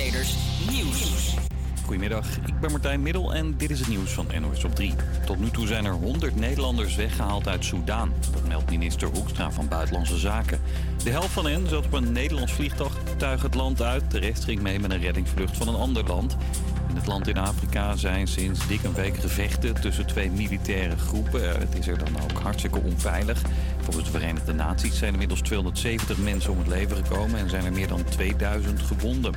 Nieuws. Goedemiddag, ik ben Martijn Middel en dit is het nieuws van NOS op 3. Tot nu toe zijn er 100 Nederlanders weggehaald uit Soudaan. Dat meldt minister Hoekstra van Buitenlandse Zaken. De helft van hen zat op een Nederlands vliegtuig het land uit. De rest ging mee met een reddingsvlucht van een ander land. In het land in Afrika zijn sinds dik een week gevechten tussen twee militaire groepen. Het is er dan ook hartstikke onveilig. Volgens de Verenigde Naties zijn inmiddels 270 mensen om het leven gekomen en zijn er meer dan 2000 gewonden.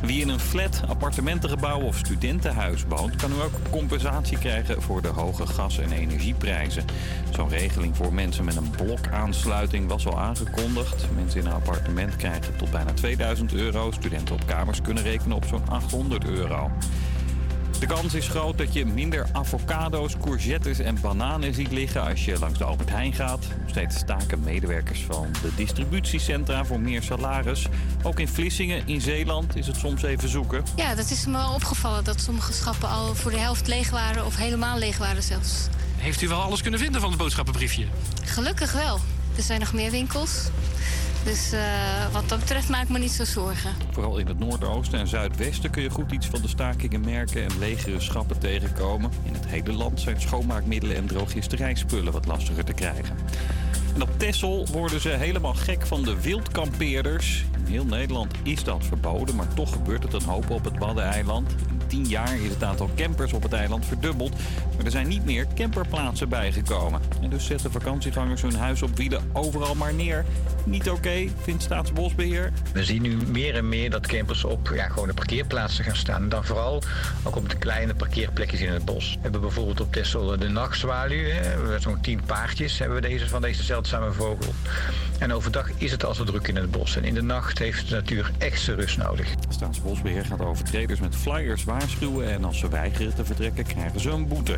Wie in een flat, appartementengebouw of studentenhuis woont, kan nu ook compensatie krijgen voor de hoge gas- en energieprijzen. Zo'n regeling voor mensen met een blokaansluiting was al aangekondigd. Mensen in een appartement krijgen tot bijna 2000 euro. Studenten op kamers kunnen rekenen op zo'n 800 euro. De kans is groot dat je minder avocado's, courgettes en bananen ziet liggen als je langs de Albert Heijn gaat. Nog steeds staken medewerkers van de distributiecentra voor meer salaris. Ook in Vlissingen in Zeeland is het soms even zoeken. Ja, dat is me wel opgevallen dat sommige schappen al voor de helft leeg waren of helemaal leeg waren zelfs. Heeft u wel alles kunnen vinden van het boodschappenbriefje? Gelukkig wel. Er zijn nog meer winkels. Dus eh, wat dat betreft maak ik me niet zo zorgen. Vooral in het noordoosten en zuidwesten kun je goed iets van de stakingen merken en legere schappen tegenkomen. In het hele land zijn schoonmaakmiddelen en drogisterijspullen wat lastiger te krijgen. En op Texel worden ze helemaal gek van de wildkampeerders. In heel Nederland is dat verboden, maar toch gebeurt het een hoop op het Waddeneiland. In tien jaar is het aantal campers op het eiland verdubbeld. Maar er zijn niet meer camperplaatsen bijgekomen. En dus zetten vakantiegangers hun huis op wielen overal maar neer. Niet oké, vindt Staatsbosbeheer. We zien nu meer en meer dat campers op ja, gewoon de parkeerplaatsen gaan staan. En dan vooral ook op de kleine parkeerplekjes in het bos. We hebben bijvoorbeeld op Texel de nachtzwaluw. Zo'n tien paardjes hebben we deze, van deze zeldzame vogel. En overdag is het al zo druk in het bos. En in de nacht heeft de natuur extra rust nodig. Staatsbosbeheer gaat overtreders met flyers waarschuwen. En als ze weigeren te vertrekken, krijgen ze een boete.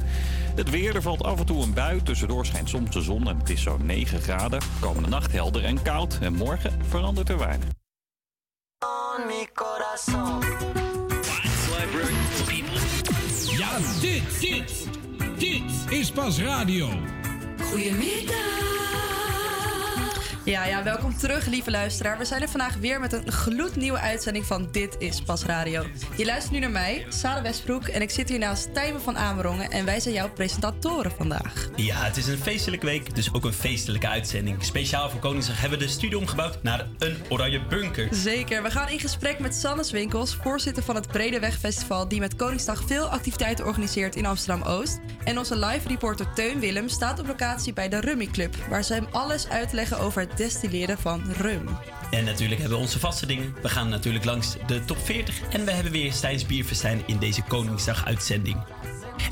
Het weer, er valt af en toe een bui. Tussendoor schijnt soms de zon en het is zo'n 9 graden. Komende nacht helder en koud. En morgen verandert er weinig. Ja, dit, dit, dit is pas radio. Goedemiddag. Ja, ja, welkom terug, lieve luisteraar. We zijn er vandaag weer met een gloednieuwe uitzending van Dit is Pas Radio. Je luistert nu naar mij, Sarah Westbroek, en ik zit hier naast Tijmen van Amerongen en wij zijn jouw presentatoren vandaag. Ja, het is een feestelijke week, dus ook een feestelijke uitzending. Speciaal voor Koningsdag hebben we de studio omgebouwd naar een oranje bunker. Zeker, we gaan in gesprek met Sannes Winkels, voorzitter van het Bredeweg Festival, die met Koningsdag veel activiteiten organiseert in Amsterdam-Oost. En onze live reporter Teun Willem staat op locatie bij de Rummy Club, waar ze hem alles uitleggen over het destilleren van rum. En natuurlijk hebben we onze vaste dingen. We gaan natuurlijk langs de top 40 en we hebben weer Stijns Bierfestijn in deze Koningsdag-uitzending.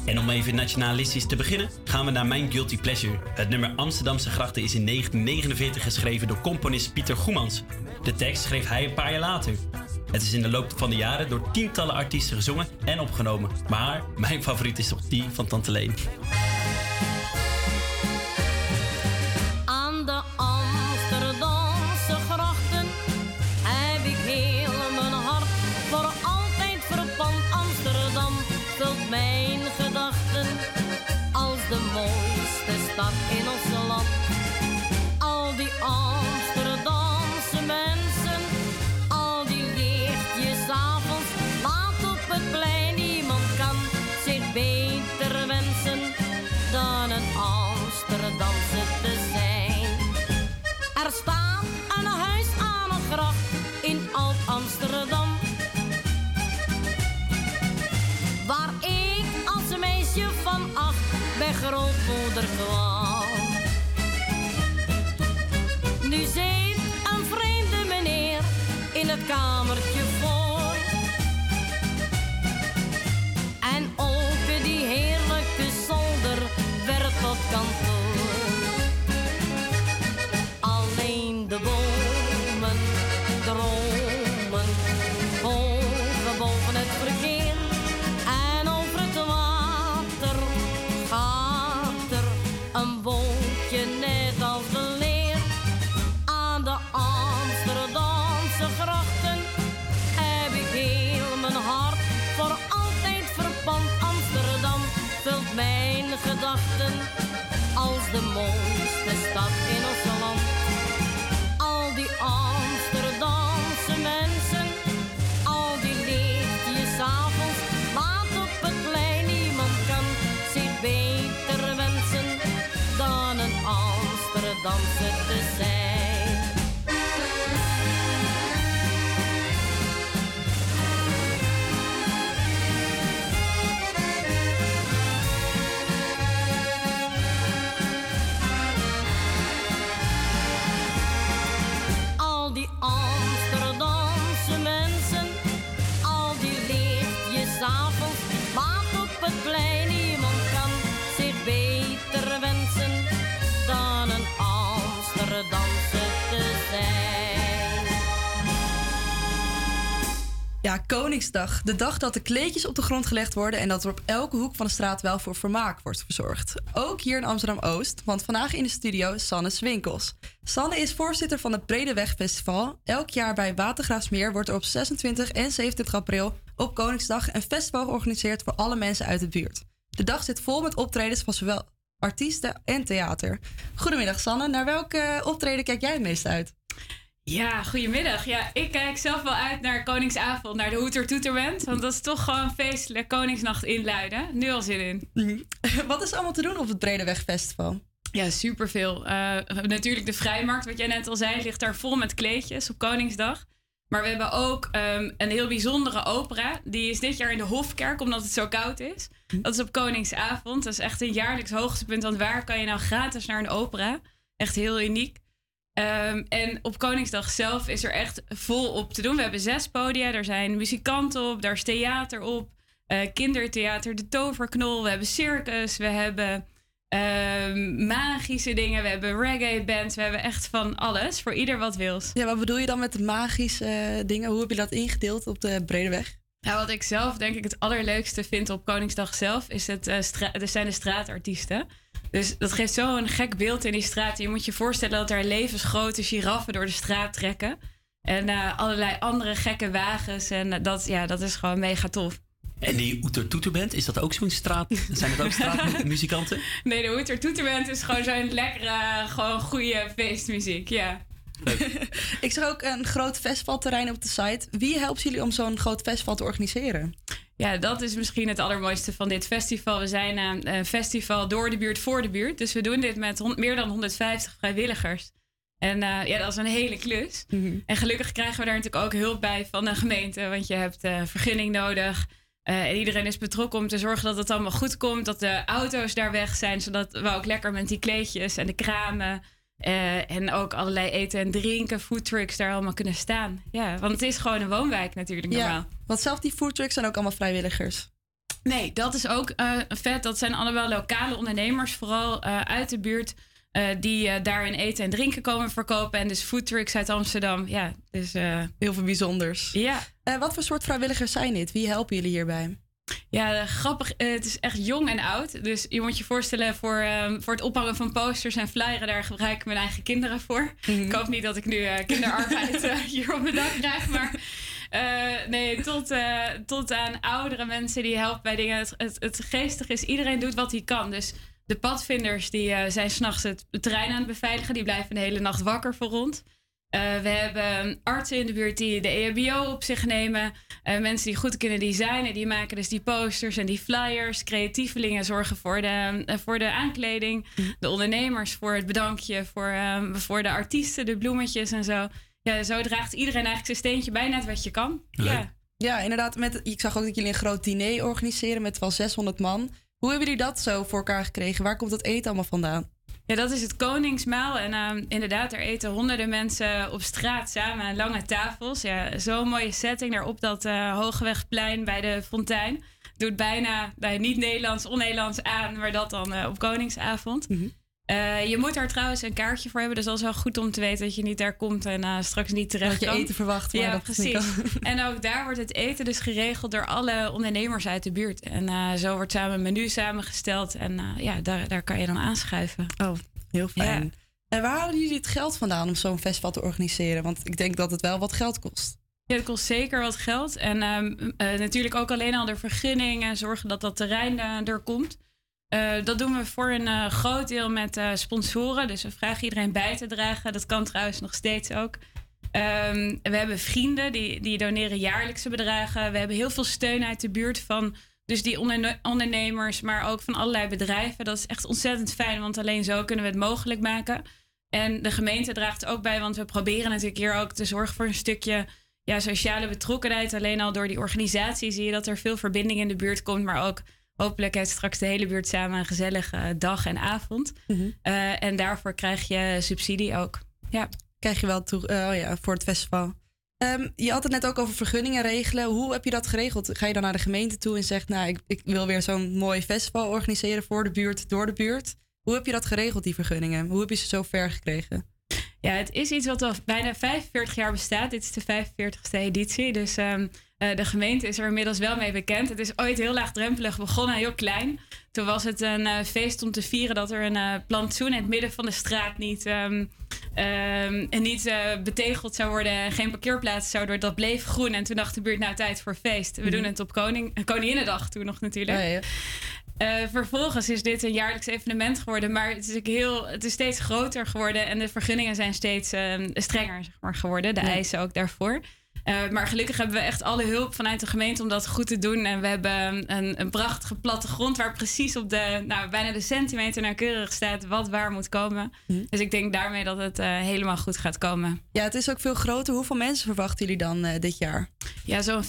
En om even nationalistisch te beginnen, gaan we naar mijn Guilty Pleasure. Het nummer Amsterdamse Grachten is in 1949 geschreven door componist Pieter Goemans. De tekst schreef hij een paar jaar later. Het is in de loop van de jaren door tientallen artiesten gezongen en opgenomen. Maar mijn favoriet is toch die van Tante Leen. Koningsdag. De dag dat de kleedjes op de grond gelegd worden en dat er op elke hoek van de straat wel voor vermaak wordt verzorgd. Ook hier in Amsterdam-Oost, want vandaag in de studio Sanne Swinkels. Sanne is voorzitter van het Festival. Elk jaar bij Watergraafsmeer wordt er op 26 en 27 april op Koningsdag een festival georganiseerd voor alle mensen uit de buurt. De dag zit vol met optredens van zowel artiesten en theater. Goedemiddag Sanne, naar welke optreden kijk jij het meest uit? Ja, goedemiddag. Ja, ik kijk zelf wel uit naar Koningsavond, naar de Hoeter Toeterband. Want dat is toch gewoon feestelijk. Koningsnacht inluiden. Nu al zin in. Wat is allemaal te doen op het Bredeweg Festival? Ja, superveel. Eh natuurlijk de Vrijmarkt, wat jij net al zei, ligt daar vol met kleedjes op Koningsdag. Maar we hebben ook ehm, een heel bijzondere opera. Die is dit jaar in de Hofkerk, omdat het zo koud is. Dat is op Koningsavond. Dat is echt een jaarlijks hoogtepunt. Want waar kan je nou gratis naar een opera? Echt heel uniek. Ehm, en op Koningsdag zelf is er echt vol op te doen. We hebben zes podia. Er zijn muzikanten op, daar is theater op. eh, kindertheater, de toverknol. We hebben circus. We hebben ehm, magische dingen. We hebben reggae bands. We hebben echt van alles. Voor ieder wat wils. Ja, wat bedoel je dan met de magische eh, dingen? Hoe heb je dat ingedeeld op de Bredeweg? Nou, wat ik zelf denk ik het allerleukste vind op Koningsdag zelf, is het, stra- dat zijn de straatartiesten. Dus dat geeft zo'n gek beeld in die straat. Je moet je voorstellen dat er levensgrote giraffen door de straat trekken. En eh, allerlei andere gekke wagens. En eh, dat, ja, dat is gewoon mega tof. En die Oeter Toeterband, is dat ook zo'n straat? Zijn dat ook straatmuzikanten? Nee, de Hoeter Toeterband is gewoon zo'n lekkere, gewoon goede feestmuziek. Ja. Ik zag ook een groot festivalterrein op de site. Wie helpt jullie om zo'n groot festival te organiseren? Ja, dat is misschien het allermooiste van dit festival. We zijn eh, een festival door de buurt voor de buurt. Dus we doen dit met meer dan 150 vrijwilligers. En eh, ja, dat is een hele klus. En gelukkig krijgen we daar natuurlijk ook hulp bij van de gemeente. Want je hebt eh, vergunning nodig. En iedereen is betrokken om te zorgen dat het allemaal goed komt. Dat de auto's daar weg zijn. Zodat we ook lekker met die kleedjes en de kramen. en ook allerlei eten en drinken, foodtrucks daar allemaal kunnen staan. Ja, want het is gewoon een woonwijk natuurlijk normaal. Ja, want zelf die foodtrucks zijn ook allemaal vrijwilligers. Nee, dat is ook eh, vet. Dat zijn allemaal lokale ondernemers, vooral eh, uit de buurt, eh, die daarin eten en drinken komen verkopen. En dus foodtrucks uit Amsterdam. Ja, dus Heel veel bijzonders. ja. Wat voor soort vrijwilligers zijn dit? Wie helpen jullie hierbij? Ja, grappig. het is echt jong en oud. Dus je moet je voorstellen, voor, ehm, voor het ophangen van posters en flyeren, daar gebruik ik mijn eigen kinderen voor. Ik hoop niet dat ik nu kinderarbeid hier op mijn dak krijg, maar... eh, nee, tot, eh, tot aan oudere mensen die helpen bij dingen. Het, het, geestige is, iedereen doet wat hij kan. Dus de padvinders die eh, zijn s'nachts het terrein aan het beveiligen. Die blijven de hele nacht wakker voor rond. We hebben artsen in de buurt die de EHBO op zich nemen. Mensen die goed kunnen designen, die maken dus die posters en die flyers. Creatievelingen zorgen voor de, voor de aankleding. De ondernemers voor het bedankje. Voor, eh, voor de artiesten, de bloemetjes en zo. Ja, zo draagt iedereen eigenlijk zijn steentje bij net wat je kan. Leuk. Ja. Ja, inderdaad. Met, ik zag ook dat jullie een groot diner organiseren met wel 600 man. Hoe hebben jullie dat zo voor elkaar gekregen? Waar komt dat eten allemaal vandaan? Ja, dat is het Koningsmaal. En ehm, inderdaad, er eten honderden mensen op straat samen aan lange tafels. Ja, zo'n mooie setting daar op dat eh, Hogewegplein bij de fontein. Doet bijna nou, niet Nederlands, on-Nederlands aan, maar dat dan eh, op Koningsavond. Eh, je moet daar trouwens een kaartje voor hebben. Dus dat is wel goed om te weten dat je niet daar komt en eh, straks niet terecht Dat je kan. eten verwacht, maar Ja, dat precies. En ook daar wordt het eten dus geregeld door alle ondernemers uit de buurt. En eh, zo wordt samen een menu samengesteld. En ja, daar, daar kan je dan aanschuiven. Oh, heel fijn. En waar halen jullie het geld vandaan om zo'n festival te organiseren? Want ik denk dat het wel wat geld kost. Ja, het kost zeker wat geld. En ehm, eh, natuurlijk ook alleen al de vergunning en zorgen dat dat terrein er komt. Eh, dat doen we voor een eh, groot deel met eh, sponsoren. Dus we vragen iedereen bij te dragen. Dat kan trouwens nog steeds ook. Ehm, we hebben vrienden die, die doneren jaarlijkse bedragen. We hebben heel veel steun uit de buurt van dus die onderne- ondernemers, maar ook van allerlei bedrijven. Dat is echt ontzettend fijn, want alleen zo kunnen we het mogelijk maken. En de gemeente draagt ook bij, want we proberen natuurlijk hier ook te zorgen voor een stukje ja, sociale betrokkenheid. Alleen al door die organisatie zie je dat er veel verbinding in de buurt komt, maar ook hopelijk heeft straks de hele buurt samen een gezellige dag en avond. Eh, en daarvoor krijg je subsidie ook. Ja. Krijg je wel toe, eh, oh ja, voor het festival. Ehm, je had het net ook over vergunningen regelen. Hoe heb je dat geregeld? Ga je dan naar de gemeente toe en zegt, nou, ik, ik wil weer zo'n mooi festival organiseren voor de buurt, door de buurt? Hoe heb je dat geregeld, die vergunningen? Hoe heb je ze zo ver gekregen? Ja, het is iets wat al bijna 45 jaar bestaat. Dit is de 45ste editie. Dus ehm, eh, de gemeente is er inmiddels wel mee bekend. Het is ooit heel laagdrempelig begonnen, heel klein. Toen was het een eh, feest om te vieren dat er een uh, plantsoen in het midden van de straat niet, um, um, niet betegeld zou worden. Geen parkeerplaats zou worden. Dat bleef groen. En toen dacht de buurt, nou tijd voor feest. We doen Mhm. het op Koning, Koninginnedag toen nog natuurlijk. Ja, ja. Vervolgens is dit een jaarlijks evenement geworden, maar het is, heel, het is steeds groter geworden en de vergunningen zijn steeds ehm, strenger zeg maar, geworden, de Ja. eisen ook daarvoor. Eh, maar gelukkig hebben we echt alle hulp vanuit de gemeente om dat goed te doen. En we hebben een, een prachtige plattegrond waar precies op de, nou, bijna de centimeter nauwkeurig staat wat waar moet komen. Mhm. Dus ik denk daarmee dat het eh, helemaal goed gaat komen. Ja, het is ook veel groter. Hoeveel mensen verwachten jullie dan eh, dit jaar? Ja, zo'n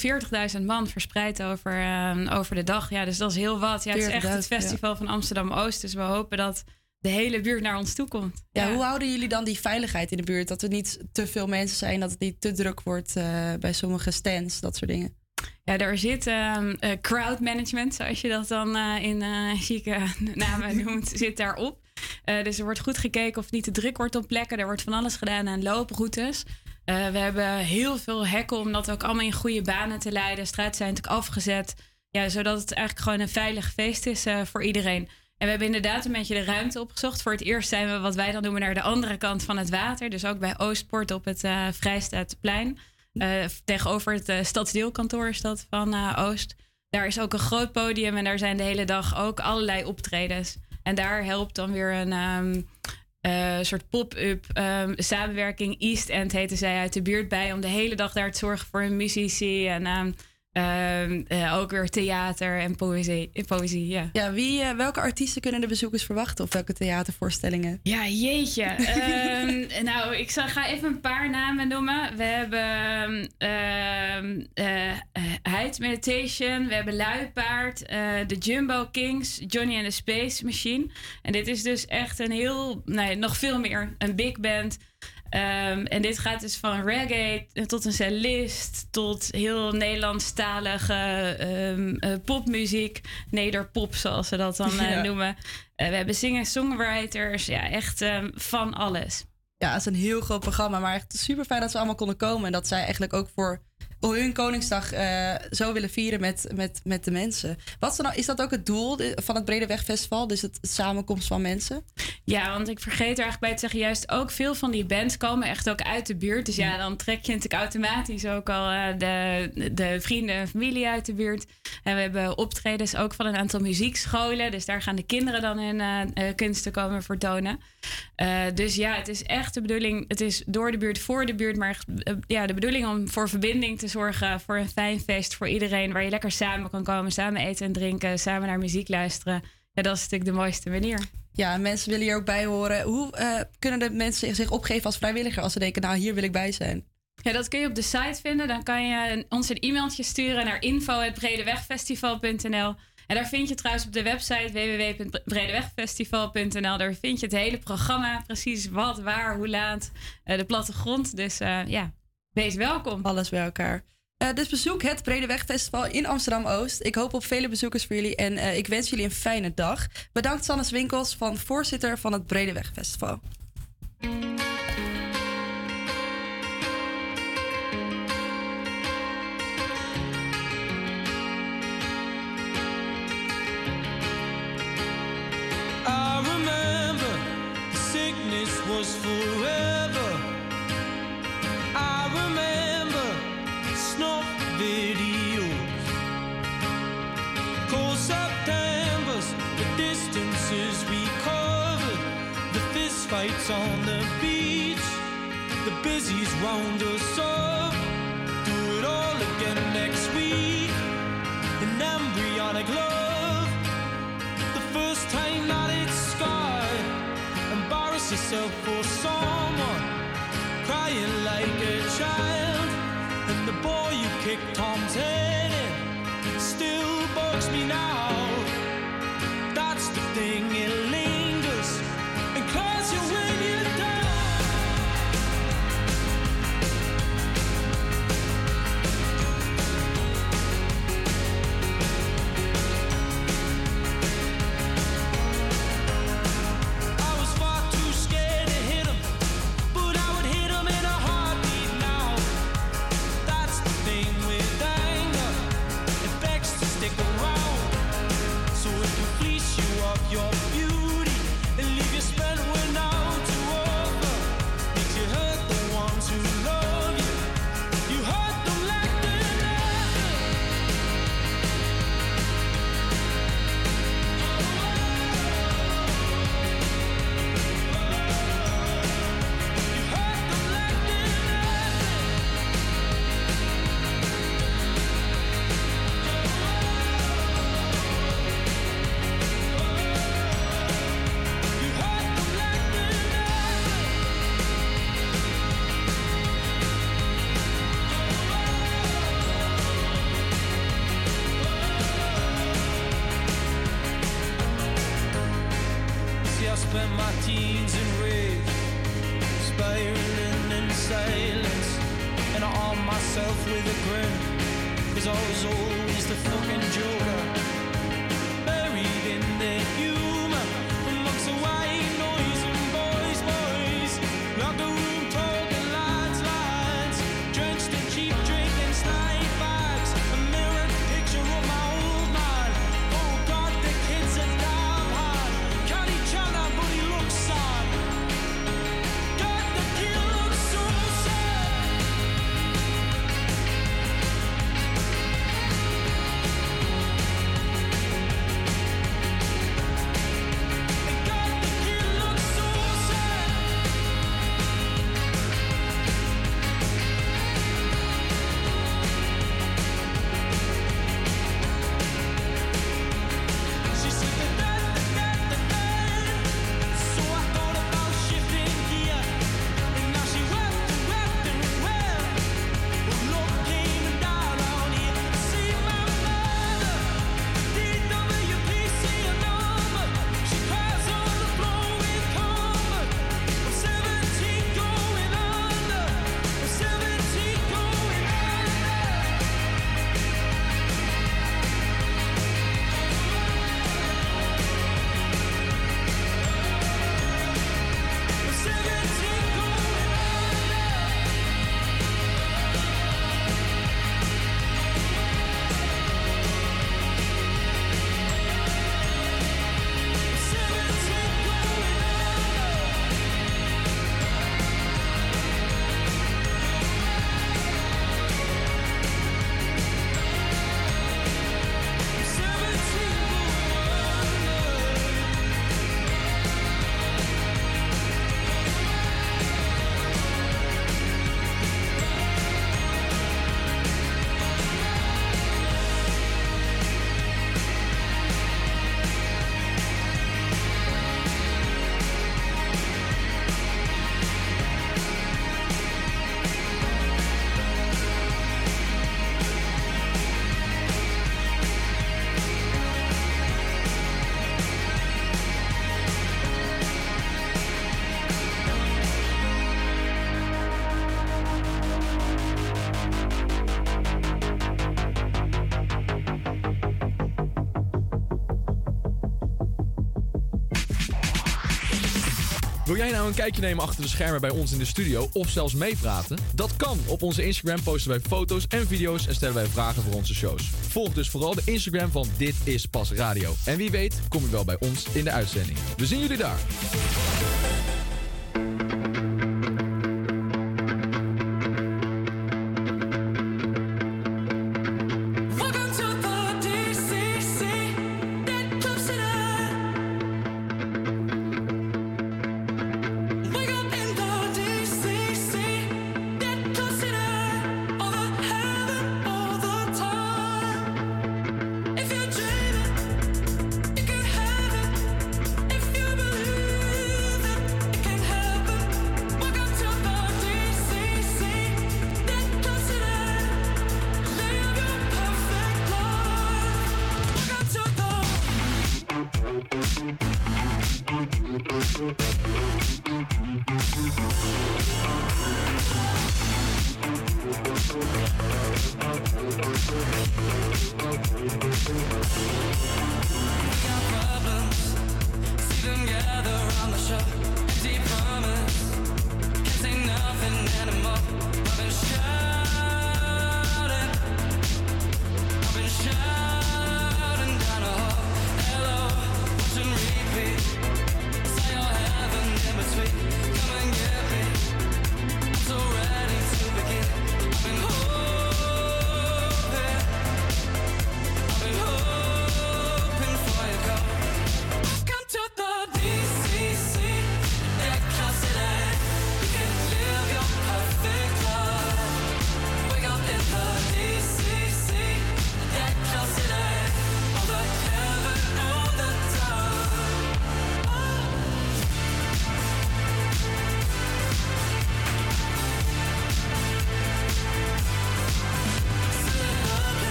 40.000 man verspreid over, over de dag. Ja, dus dat is heel wat. Ja, het is echt het 40.000, ja. festival van Amsterdam-Oost. Dus we hopen dat de hele buurt naar ons toe komt. Ja, hoe houden jullie dan die veiligheid in de buurt? Dat er niet te veel mensen zijn, dat het niet te druk wordt eh, bij sommige stands, dat soort dingen. Ja, er zit eh, crowd management, zoals je dat dan eh, in chique namen noemt, zit daarop. Dus er wordt goed gekeken of het niet te druk wordt op plekken. Er wordt van alles gedaan aan looproutes. We hebben heel veel hekken om dat ook allemaal in goede banen te leiden. Straten zijn natuurlijk afgezet. Ja, zodat het eigenlijk gewoon een veilig feest is voor iedereen. En we hebben inderdaad een beetje de ruimte opgezocht. Voor het eerst zijn we wat wij dan noemen naar de andere kant van het water. Dus ook bij Oostpoort op het eh Vrijstaatplein. Eh, tegenover het eh, stadsdeelkantoor is dat van Oost. Daar is ook een groot podium en daar zijn de hele dag ook allerlei optredens. En daar helpt dan weer een ehm, eh, soort pop-up ehm, samenwerking. East End heten zij uit de buurt bij. Om de hele dag daar te zorgen voor een muzici. En ehm, ehm, eh, ook weer theater en poëzie. poëzie ja. Ja, wie, eh, welke artiesten kunnen de bezoekers verwachten? Of welke theatervoorstellingen? Ja, jeetje. Ehm, nou, ik zal, ga even een paar namen noemen. We hebben ehm eh, Heights Meditation, we hebben Luipaard, de Jumbo Kings, Johnny and the Space Machine. En dit is dus echt een heel, nee, nog veel meer, een big band. Ehm, en dit gaat dus van reggae tot een cellist, tot heel Nederlandstalige eh, popmuziek, nederpop zoals ze dat dan eh, Ja. noemen. Eh, we hebben zingen-songwriters, ja, echt ehm, van alles. Ja, het is een heel groot programma, maar echt super fijn dat ze allemaal konden komen. En dat zij eigenlijk ook voor hun Koningsdag eh, zo willen vieren met, met, met de mensen. Wat is, er nou, is dat ook het doel van het Festival? Dus het samenkomst van mensen? Ja, want ik vergeet er eigenlijk bij te zeggen, juist ook veel van die bands komen echt ook uit de buurt. Dus ja, dan trek je natuurlijk automatisch ook al eh, de, de vrienden en familie uit de buurt. En we hebben optredens ook van een aantal muziekscholen. Dus daar gaan de kinderen dan hun eh, kunsten komen vertonen. Dus ja, het is echt de bedoeling, het is door de buurt, voor de buurt, maar ja, de bedoeling om voor verbinding te zorgen, voor een fijn feest voor iedereen, waar je lekker samen kan komen, samen eten en drinken, samen naar muziek luisteren. Ja, dat is natuurlijk de mooiste manier. Ja, en mensen willen hier ook bij horen. Hoe eh, kunnen de mensen zich opgeven als vrijwilliger als ze denken, nou hier wil ik bij zijn? Ja, dat kun je op de site vinden. Dan kan je een- ons een e-mailtje sturen naar info.bredewegfestival.nl. En daar vind je trouwens op de website www.bredewegfestival.nl. Daar vind je het hele programma. Precies wat, waar, hoe laat. eh, de plattegrond. Dus eh, ja, wees welkom. Alles bij elkaar. Eh, dus bezoek het Bredeweg Festival in Amsterdam-Oost. Ik hoop op vele bezoekers voor jullie en eh, ik wens jullie een fijne dag. Bedankt Sannes Winkels, van voorzitter van het Bredeweg Festival. I remember the sickness was forever. Fist fights on the beach, the busies round us up. Do it all again next week. An embryonic love the first time that it's scarred. Embarrass yourself for someone, crying like a child. And the boy you kicked Tom's head jij nou een kijkje nemen achter de schermen bij ons in de studio of zelfs meepraten? Dat kan. Op onze Instagram posten wij foto's en video's en stellen wij vragen voor onze shows. Volg dus vooral de Instagram van Dit is Pas Radio. En wie weet kom je wel bij ons in de uitzending. We zien jullie daar.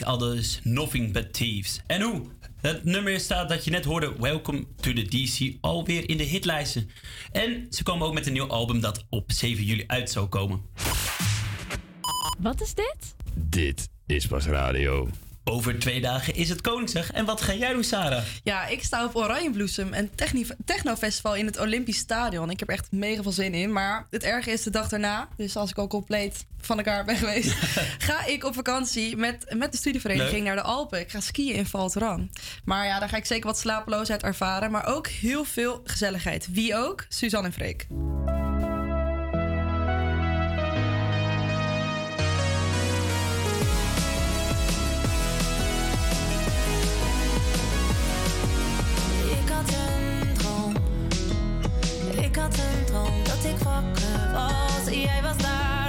Alles Nothing But Thieves. En hoe? Het nummer staat dat je net hoorde, Welcome to the DC, alweer in de hitlijsten. En ze komen ook met een nieuw album dat op 7 juli uit zou komen. Wat is dit? Dit is pas radio. Over twee dagen is het Koningsdag. En wat ga jij doen, Sarah? Ja, ik sta op Oranjebloesem, een techni- technofestival in het Olympisch Stadion. Ik heb echt mega veel zin in. Maar het erge is de dag daarna, dus als ik al compleet van elkaar ben geweest, ga ik op vakantie met, met de studievereniging Leuk. naar de Alpen. Ik ga skiën in Val Thorens. Maar ja, daar ga ik zeker wat slapeloosheid ervaren, maar ook heel veel gezelligheid. Wie ook? Suzanne en Freek. Had een droom dat ik wakker was. Jij was daar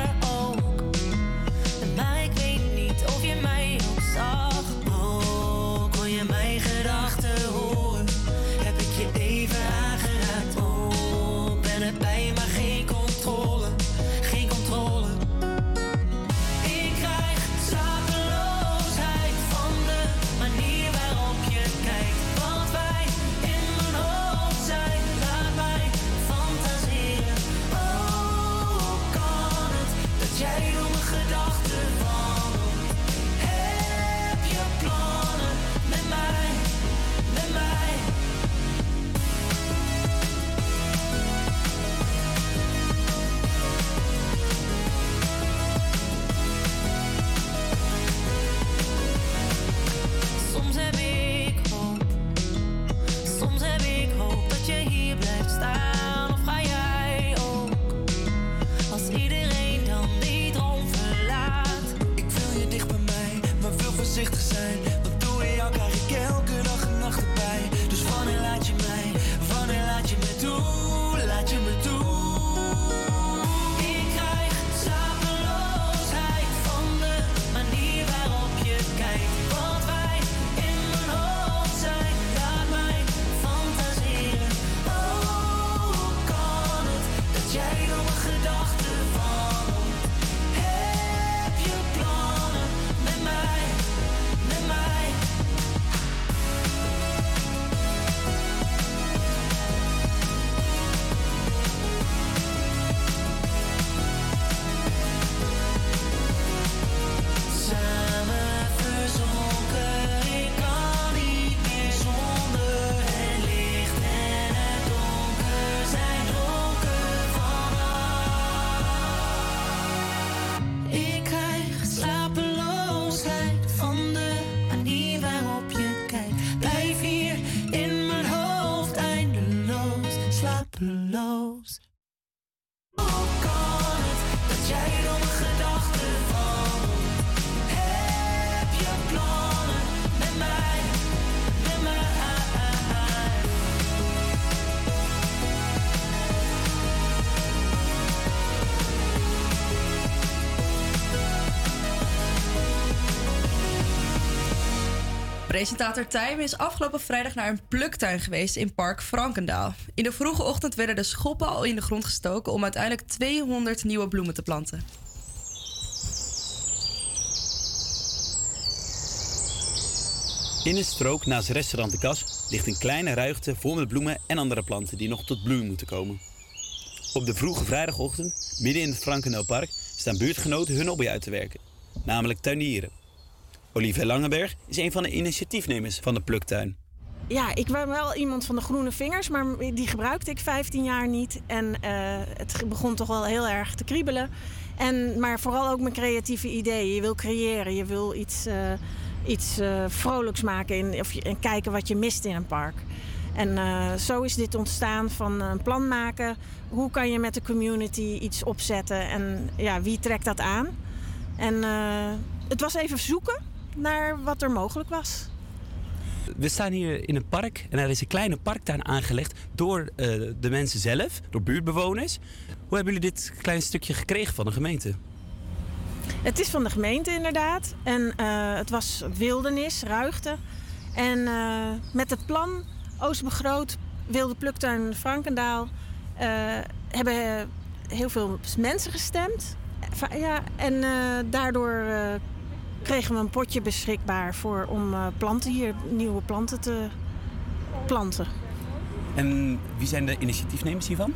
Presentator Tijm is afgelopen vrijdag naar een pluktuin geweest in Park Frankendaal. In de vroege ochtend werden de schoppen al in de grond gestoken om uiteindelijk 200 nieuwe bloemen te planten. In een strook naast restaurant De Kas ligt een kleine ruigte vol met bloemen en andere planten die nog tot bloei moeten komen. Op de vroege vrijdagochtend, midden in het Frankendaal staan buurtgenoten hun hobby uit te werken, namelijk tuinieren. Olivier Langenberg is een van de initiatiefnemers van de pluktuin. Ja, ik ben wel iemand van de groene vingers, maar die gebruikte ik 15 jaar niet. En eh, het begon toch wel heel erg te kriebelen. En, maar vooral ook mijn creatieve ideeën. Je wil creëren, je wil iets, eh, iets eh, vrolijks maken in, of en kijken wat je mist in een park. En zo is dit ontstaan van een plan maken. Hoe kan je met de community iets opzetten en ja, wie trekt dat aan? En het was even zoeken naar wat er mogelijk was. We staan hier in een park en er is een kleine parktuin aangelegd door eh, de mensen zelf, door buurtbewoners. Hoe hebben jullie dit klein stukje gekregen van de gemeente? Het is van de gemeente inderdaad. En eh, het was wildernis, ruigte. En eh, met het plan Oostbegroot, Wilde Pluktuin Frankendaal... hebben heel veel mensen gestemd. Ja, en daardoor kregen we een potje beschikbaar voor, om eh, planten hier, nieuwe planten te planten. En wie zijn de initiatiefnemers hiervan?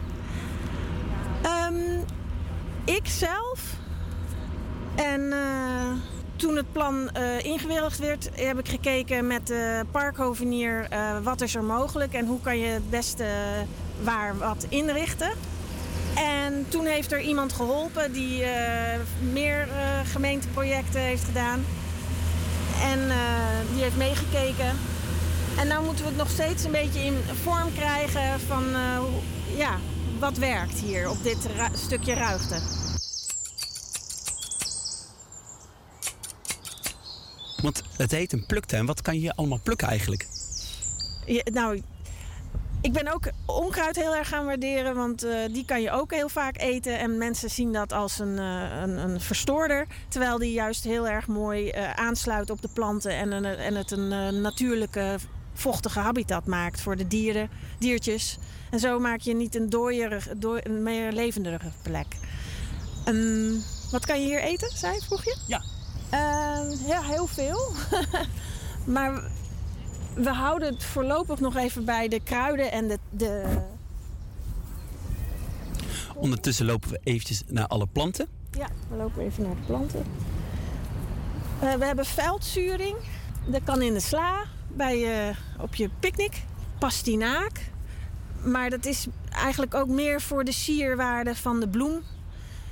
Ehm, ik zelf. En eh, toen het plan eh ingewilligd werd, heb ik gekeken met de parkhovenier wat is er mogelijk en hoe kan je het beste waar wat inrichten. En toen heeft er iemand geholpen die eh, meer eh, gemeenteprojecten heeft gedaan. En eh, die heeft meegekeken. En nou moeten we het nog steeds een beetje in vorm krijgen van ja, wat werkt hier op dit ru- stukje ruigte. Want het heet een pluktuin. Wat kan je allemaal plukken eigenlijk? Ja, nou, ik ben ook onkruid heel erg gaan waarderen, want eh, die kan je ook heel vaak eten. En mensen zien dat als een, eh, een, een verstoorder. Terwijl die juist heel erg mooi eh, aansluit op de planten en, een- en het een natuurlijke vochtige habitat maakt voor de dieren, diertjes. En zo maak je niet een dooierig, dooi- een meer levendige plek. Ehm, wat kan je hier eten, zei vroeg je? Ja. ja, heel veel. maar we houden het voorlopig nog even bij de kruiden en de, de Ondertussen lopen we eventjes naar alle planten. Ja, we lopen even naar de planten. Eh, we hebben veldzuring. Dat kan in de sla, bij, eh, op je picknick. Pastinaak. Maar dat is eigenlijk ook meer voor de sierwaarde van de bloem.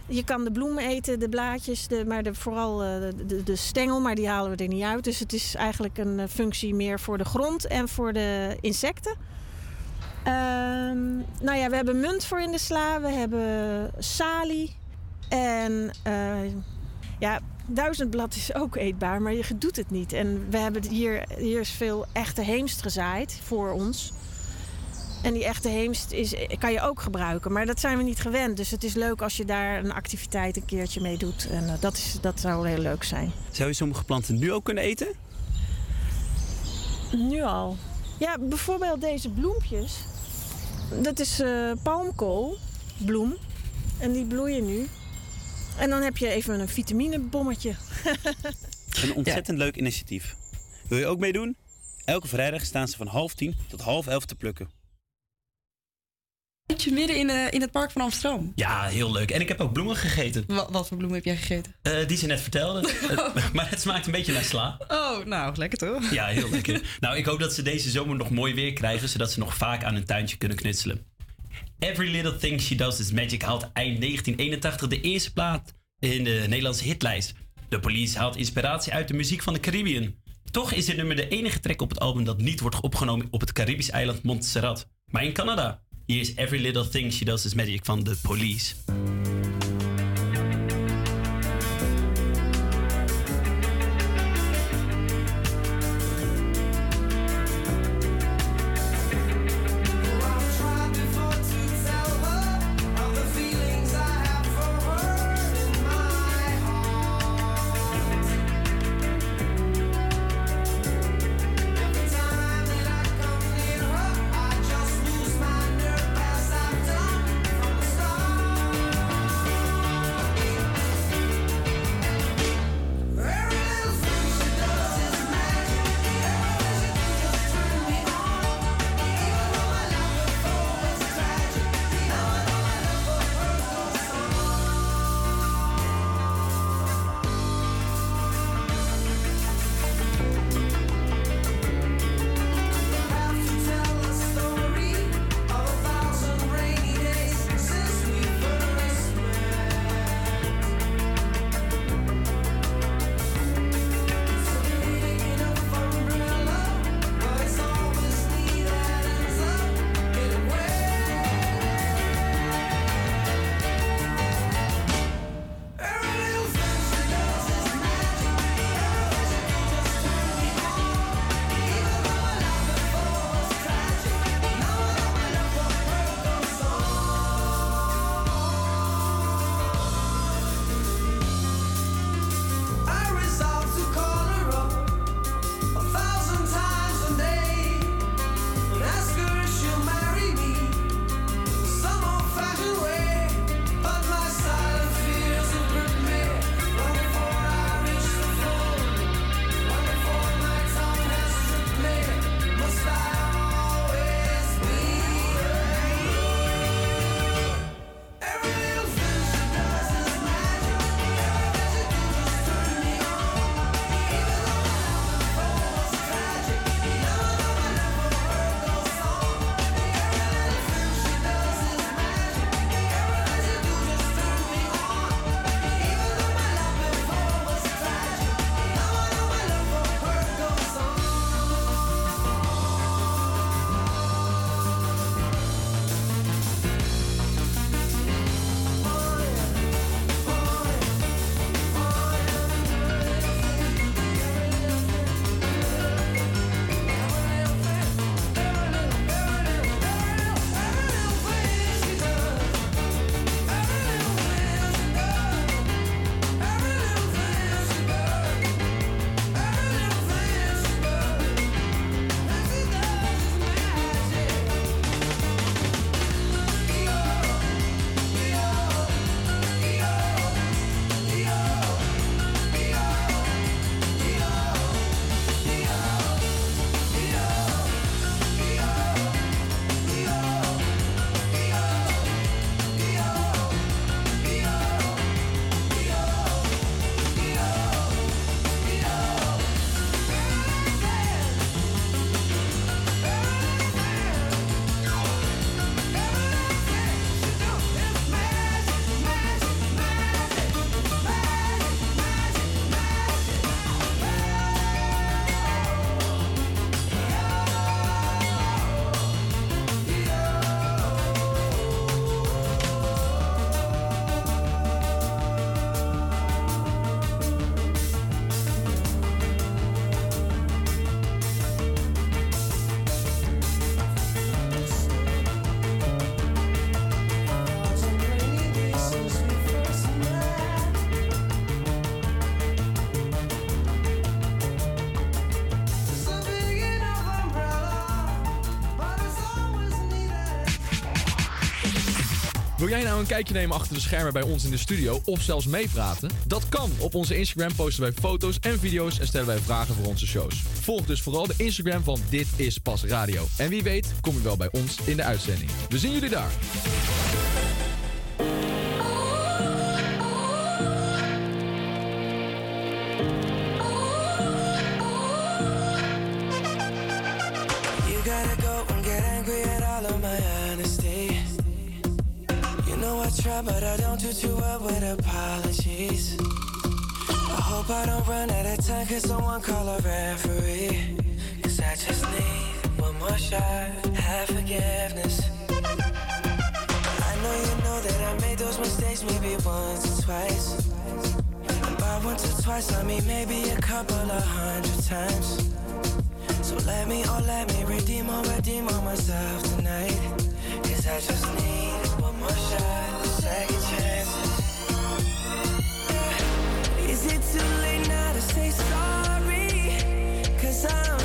Je kan de bloem eten, de blaadjes, de, maar de, vooral eh, de, de, stengel, maar die halen we er niet uit. Dus het is eigenlijk een eh, functie meer voor de grond en voor de insecten. Ehm, nou ja, we hebben munt voor in de sla, we hebben salie. En eh, ja, duizendblad is ook eetbaar, maar je doet het niet. En we hebben hier, hier is veel echte heemst gezaaid voor ons. En die echte heemst is, kan je ook gebruiken, maar dat zijn we niet gewend. Dus het is leuk als je daar een activiteit een keertje mee doet. En eh, dat, is, dat zou heel leuk zijn. Zou je sommige planten nu ook kunnen eten? Nu al. Ja, bijvoorbeeld deze bloempjes. Dat is eh palmkoolbloem. En die bloeien nu. En dan heb je even een vitaminebommetje. Een ontzettend leuk initiatief. Wil je ook meedoen? Elke vrijdag staan ze van half tien tot half elf te plukken. Zit je midden in, eh, in het park van Amsterdam? Ja, heel leuk. En ik heb ook bloemen gegeten. Wat, wat voor bloemen heb jij gegeten? Eh, die ze net vertelde. Maar het smaakt een beetje naar sla. Oh, nou, lekker toch? Ja, heel lekker. nou, ik hoop dat ze deze zomer nog mooi weer krijgen, zodat ze nog vaak aan hun tuintje kunnen knutselen. Every Little Thing She Does Is Magic haalt eind 1981 de eerste plaat in de Nederlandse hitlijst. De police haalt inspiratie uit de muziek van de Caribbean. Toch is dit nummer de enige track op het album dat niet wordt opgenomen op het Caribisch eiland Montserrat, maar in Canada. Hier is Every Little Thing She Does Is Magic van The Police. Jij nou een kijkje nemen achter de schermen bij ons in de studio of zelfs meepraten? Dat kan. Op onze Instagram posten wij foto's en video's en stellen wij vragen voor onze shows. Volg dus vooral de Instagram van Dit is Pas Radio. En wie weet kom je wel bij ons in de uitzending. We zien jullie daar. I don't do too well with apologies. I hope I don't run out of time, cause someone call a referee. Cause I just need one more shot, have forgiveness. I know you know that I made those mistakes maybe once or twice. And by once or twice, I mean maybe a couple of hundred times. So let me, oh let me redeem or redeem on myself tonight. Cause I just need one more shot, time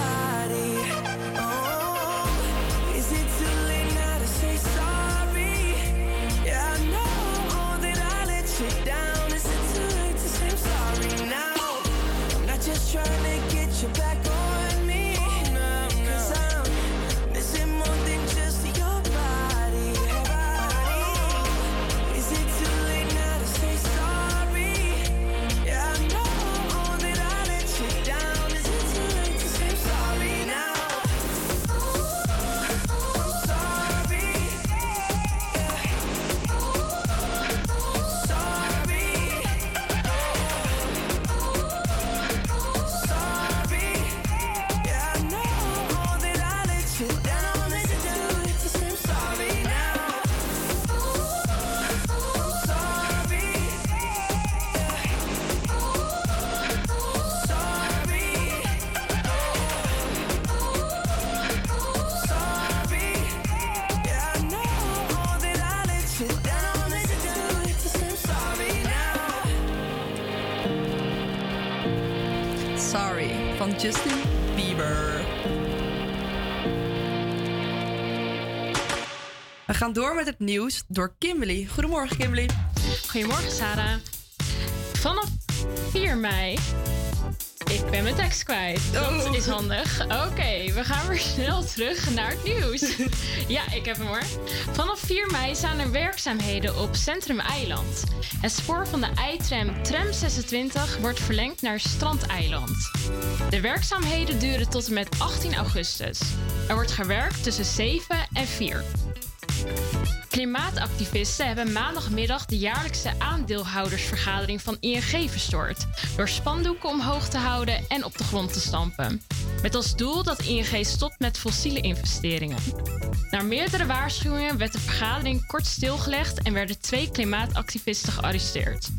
Gaan door met het nieuws door Kimberly. Goedemorgen, Kimberly. Goedemorgen, Sarah. Vanaf 4 mei. Ik ben mijn tekst kwijt. Dat Oh. is handig. Oké, we gaan weer snel terug naar het nieuws. ja, ik heb hem hoor. Vanaf 4 mei zijn er werkzaamheden op Centrum Eiland. Het spoor van de i-tram Tram 26 wordt verlengd naar Strandeiland. De werkzaamheden duren tot en met 18 augustus. Er wordt gewerkt tussen 7 en 4. Klimaatactivisten hebben maandagmiddag de jaarlijkse aandeelhoudersvergadering van ING verstoord. Door spandoeken omhoog te houden en op de grond te stampen. Met als doel dat ING stopt met fossiele investeringen. Na meerdere waarschuwingen werd de vergadering kort stilgelegd en werden twee klimaatactivisten gearresteerd.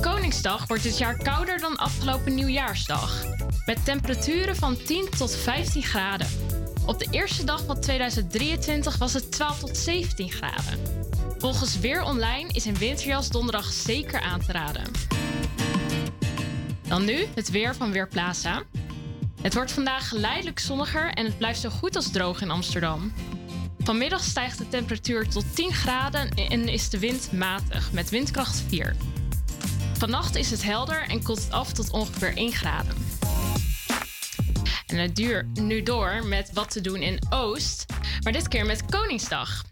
Koningsdag wordt dit jaar kouder dan afgelopen nieuwjaarsdag. Met temperaturen van 10 tot 15 graden. Op de eerste dag van 2023 was het 12 tot 17 graden. Volgens Weer Online is een winterjas donderdag zeker aan te raden. Dan nu het weer van Weerplaza. Het wordt vandaag geleidelijk zonniger en het blijft zo goed als droog in Amsterdam. Vanmiddag stijgt de temperatuur tot 10 graden en is de wind matig met windkracht 4. Vannacht is het helder en koelt het af tot ongeveer 1 graden. En het duur, nu door met wat te doen in Oost, maar dit keer met Koningsdag.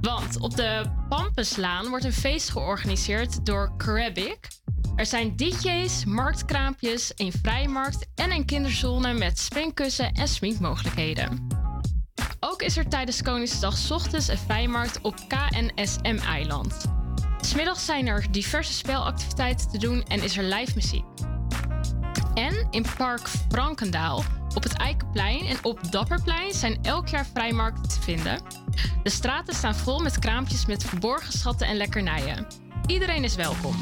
Want op de Pampenslaan wordt een feest georganiseerd door Carabic. Er zijn DJ's, marktkraampjes, een vrijmarkt en een kinderzone met springkussen en sminkmogelijkheden. Ook is er tijdens Koningsdag ochtends een vrijmarkt op KNSM-eiland. Smiddags zijn er diverse spelactiviteiten te doen en is er live muziek. En in Park Frankendaal, op het Eikenplein en op Dapperplein zijn elk jaar vrijmarkten te vinden. De straten staan vol met kraampjes met verborgen schatten en lekkernijen. Iedereen is welkom.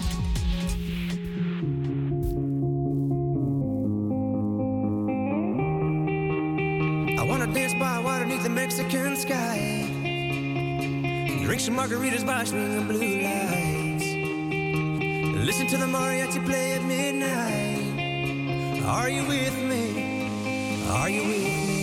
I wanna dance by water the Mexican sky. Drink some margaritas by swinging blue lights. Listen to the mariachi play at midnight. Are you with me? Are you with me?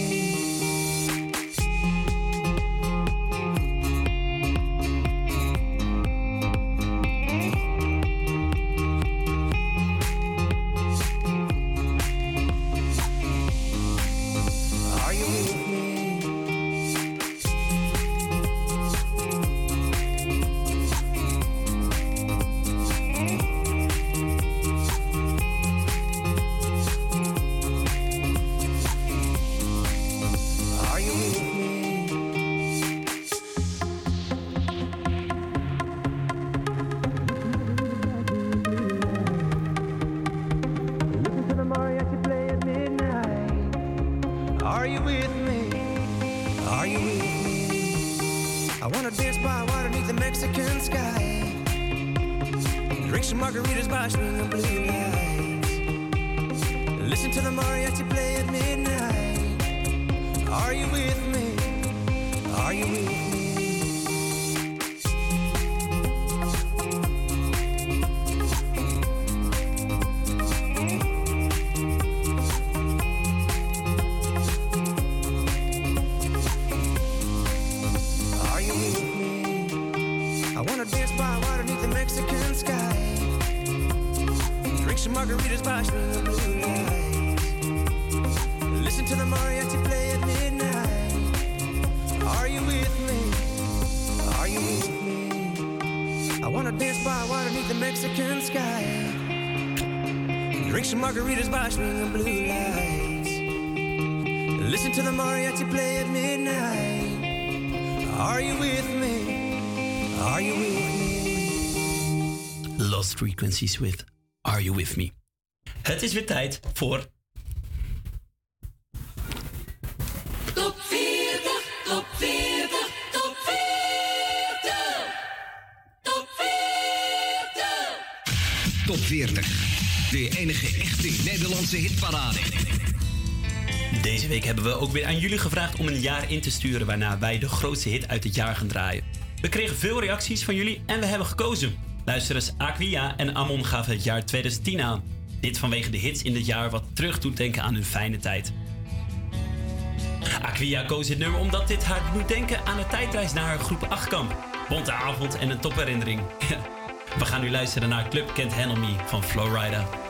Frequencies with Are You With Me. Het is weer tijd voor... Top 40, top 40, top 40. Top 40. Top 40. De enige echte Nederlandse hitparade. Deze week hebben we ook weer aan jullie gevraagd om een jaar in te sturen waarna wij de grootste hit uit het jaar gaan draaien. We kregen veel reacties van jullie en we hebben gekozen. Luisterers Aquia en Amon gaven het jaar 2010 aan. Dit vanwege de hits in dit jaar wat terug doet denken aan hun fijne tijd. Aquia koos dit nummer omdat dit haar doet denken aan een tijdreis naar haar groep 8 kamp. Bonte avond en een topherinnering. We gaan nu luisteren naar Club Can't Handle Me van Flowrider.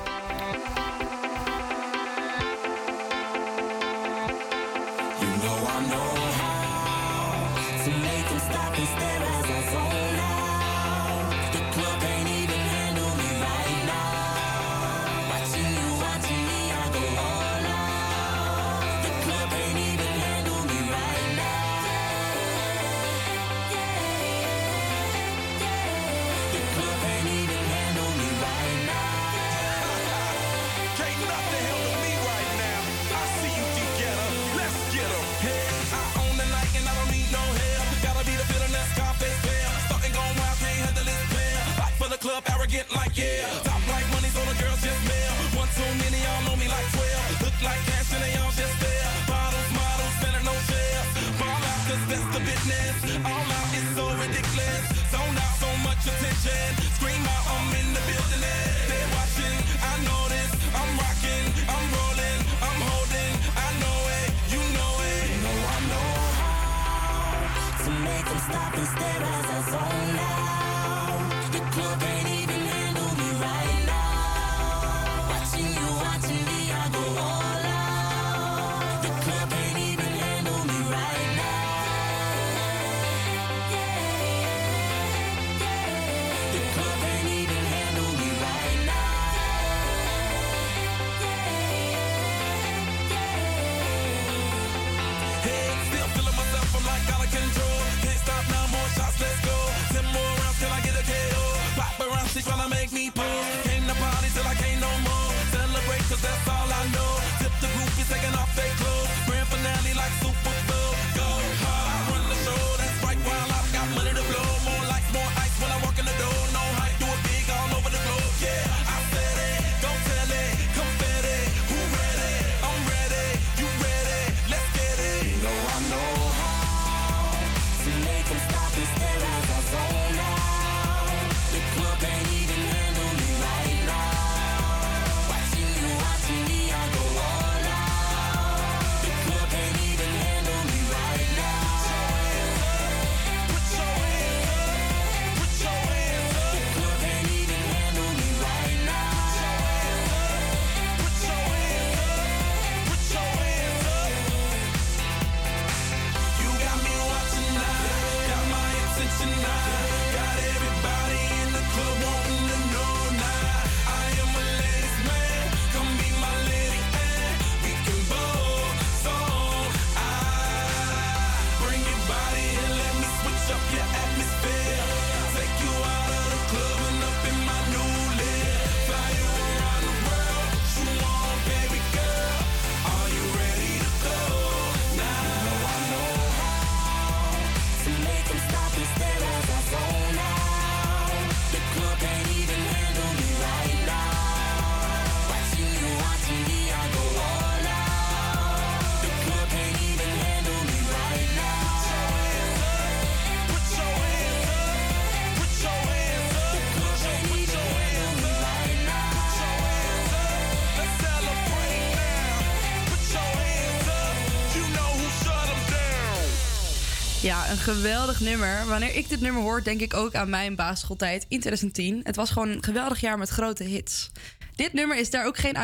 Geweldig nummer. Wanneer ik dit nummer hoor, denk ik ook aan mijn basisschooltijd in 2010. Het was gewoon een geweldig jaar met grote hits. Dit nummer is daar ook geen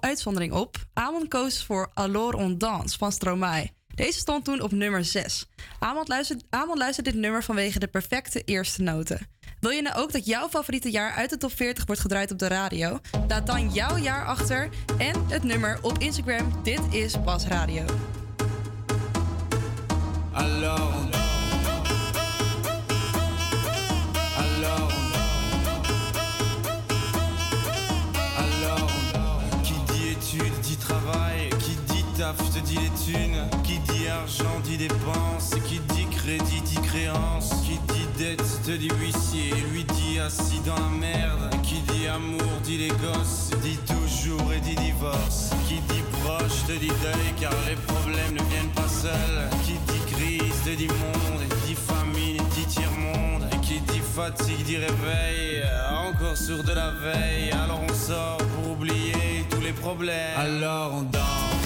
uitzondering op. Amon koos voor Alors on Dance van Stromae. Deze stond toen op nummer 6. Amon luistert, dit nummer vanwege de perfecte eerste noten. Wil je nou ook dat jouw favoriete jaar uit de top 40 wordt gedraaid op de radio? Laat dan jouw jaar achter en het nummer op Instagram. Dit is Pas Radio. Taf te dit les thunes, qui dit argent dit dépenses, qui dit crédit dit créance, qui dit dette te dit huissier, lui dit assis dans la merde, qui dit amour dit les gosses, dit toujours et dit divorce, qui dit proche te dit deuil car les problèmes ne viennent pas seuls, qui dit crise te dit monde, et dit famine dit tiers-monde, et qui dit fatigue dit réveil, encore sur de la veille, alors on sort pour oublier tous les problèmes, alors on danse,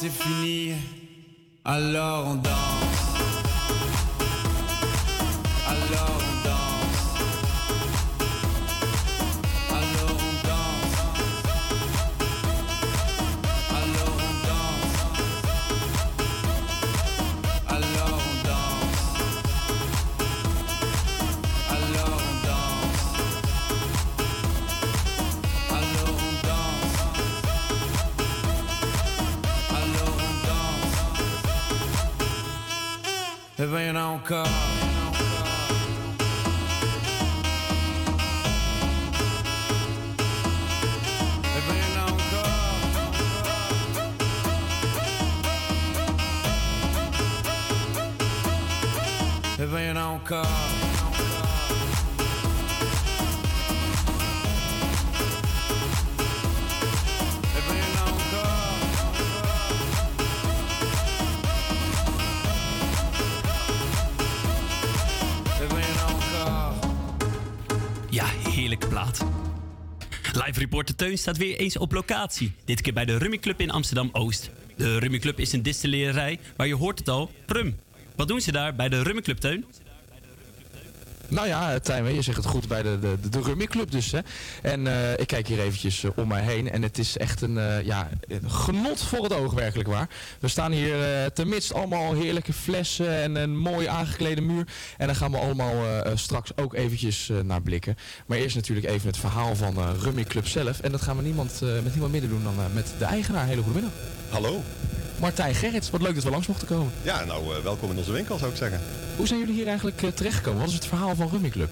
C'est fini, alors on danse. Ben staat weer eens op locatie. Dit keer bij de Rummy Club in Amsterdam-Oost. De Rummy Club is een distillerij, maar je hoort het al, rum. Wat doen ze daar bij de Rummy Club, Teun? Nou ja, Tijmen, je zegt het goed bij de, de, de Rummy Club dus. Hè. En eh, ik kijk hier eventjes eh, om mij heen en het is echt een, eh, ja, een genot voor het oog werkelijk waar. We staan hier tenminste allemaal heerlijke flessen en een mooi aangeklede muur. En daar gaan we allemaal straks ook eventjes naar blikken. Maar eerst natuurlijk even het verhaal van eh Rummy Club zelf. En dat gaan we niemand, met niemand minder doen dan met de eigenaar. Hele goede middag. Hallo. Martijn Gerrits, wat leuk dat we langs mochten komen. Ja, nou, eh, welkom in onze winkel zou ik zeggen. Hoe zijn jullie hier eigenlijk eh, terechtgekomen? Wat is het verhaal van Rummy Club?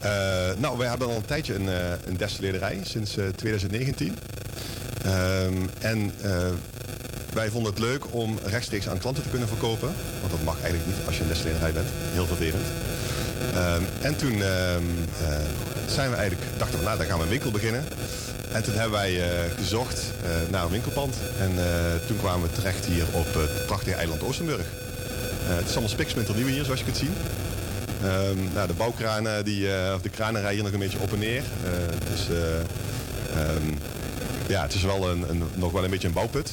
Eh, nou, wij hebben al een tijdje een, een sinds eh, 2019. Ehm, en wij vonden het leuk om rechtstreeks aan klanten te kunnen verkopen. Want dat mag eigenlijk niet als je een destillerij bent. Heel vervelend. Ehm, en toen ehm, eh, zijn we eigenlijk, dachten we, nou, dan gaan we een winkel beginnen. En toen hebben wij eh, gezocht eh, naar een winkelpand. En eh, toen kwamen we terecht hier op het prachtige eiland Oostenburg. Het is allemaal spiksplinternieuw hier, zoals je kunt zien. Ehm, nou, de bouwkranen, die, eh, of de kranen rijden nog een beetje op en neer. Dus eh, ehm, ja, het is wel een, een, nog wel een beetje een bouwput.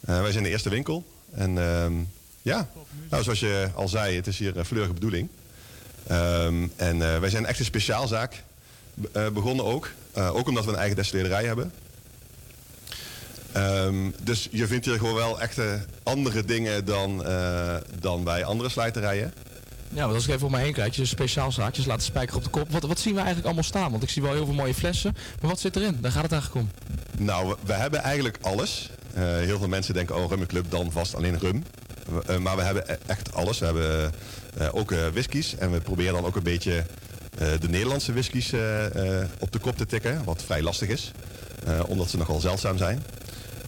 Wij zijn de eerste winkel. En ehm, ja, nou, zoals je al zei, het is hier fleurige bedoeling. En wij zijn echt een speciaalzaak begonnen ook. Eh, ook omdat we een eigen destillerij hebben. Ehm, dus je vindt hier gewoon wel echte andere dingen dan, eh, dan bij andere slijterijen. Ja, want als ik even om me heen kijk, je speciaal zaakjes, laten spijker op de kop. Wat, wat zien we eigenlijk allemaal staan? Want ik zie wel heel veel mooie flessen. Maar wat zit erin? Daar gaat het eigenlijk om. Nou, we, we hebben eigenlijk alles. Eh, heel veel mensen denken, oh, rummenclub, dan vast alleen rum. Eh, maar we hebben e- echt alles. We hebben eh, ook eh, whiskies. En we proberen dan ook een beetje eh, de Nederlandse whiskies eh, eh, op de kop te tikken. Wat vrij lastig is. eh, omdat ze nogal zeldzaam zijn.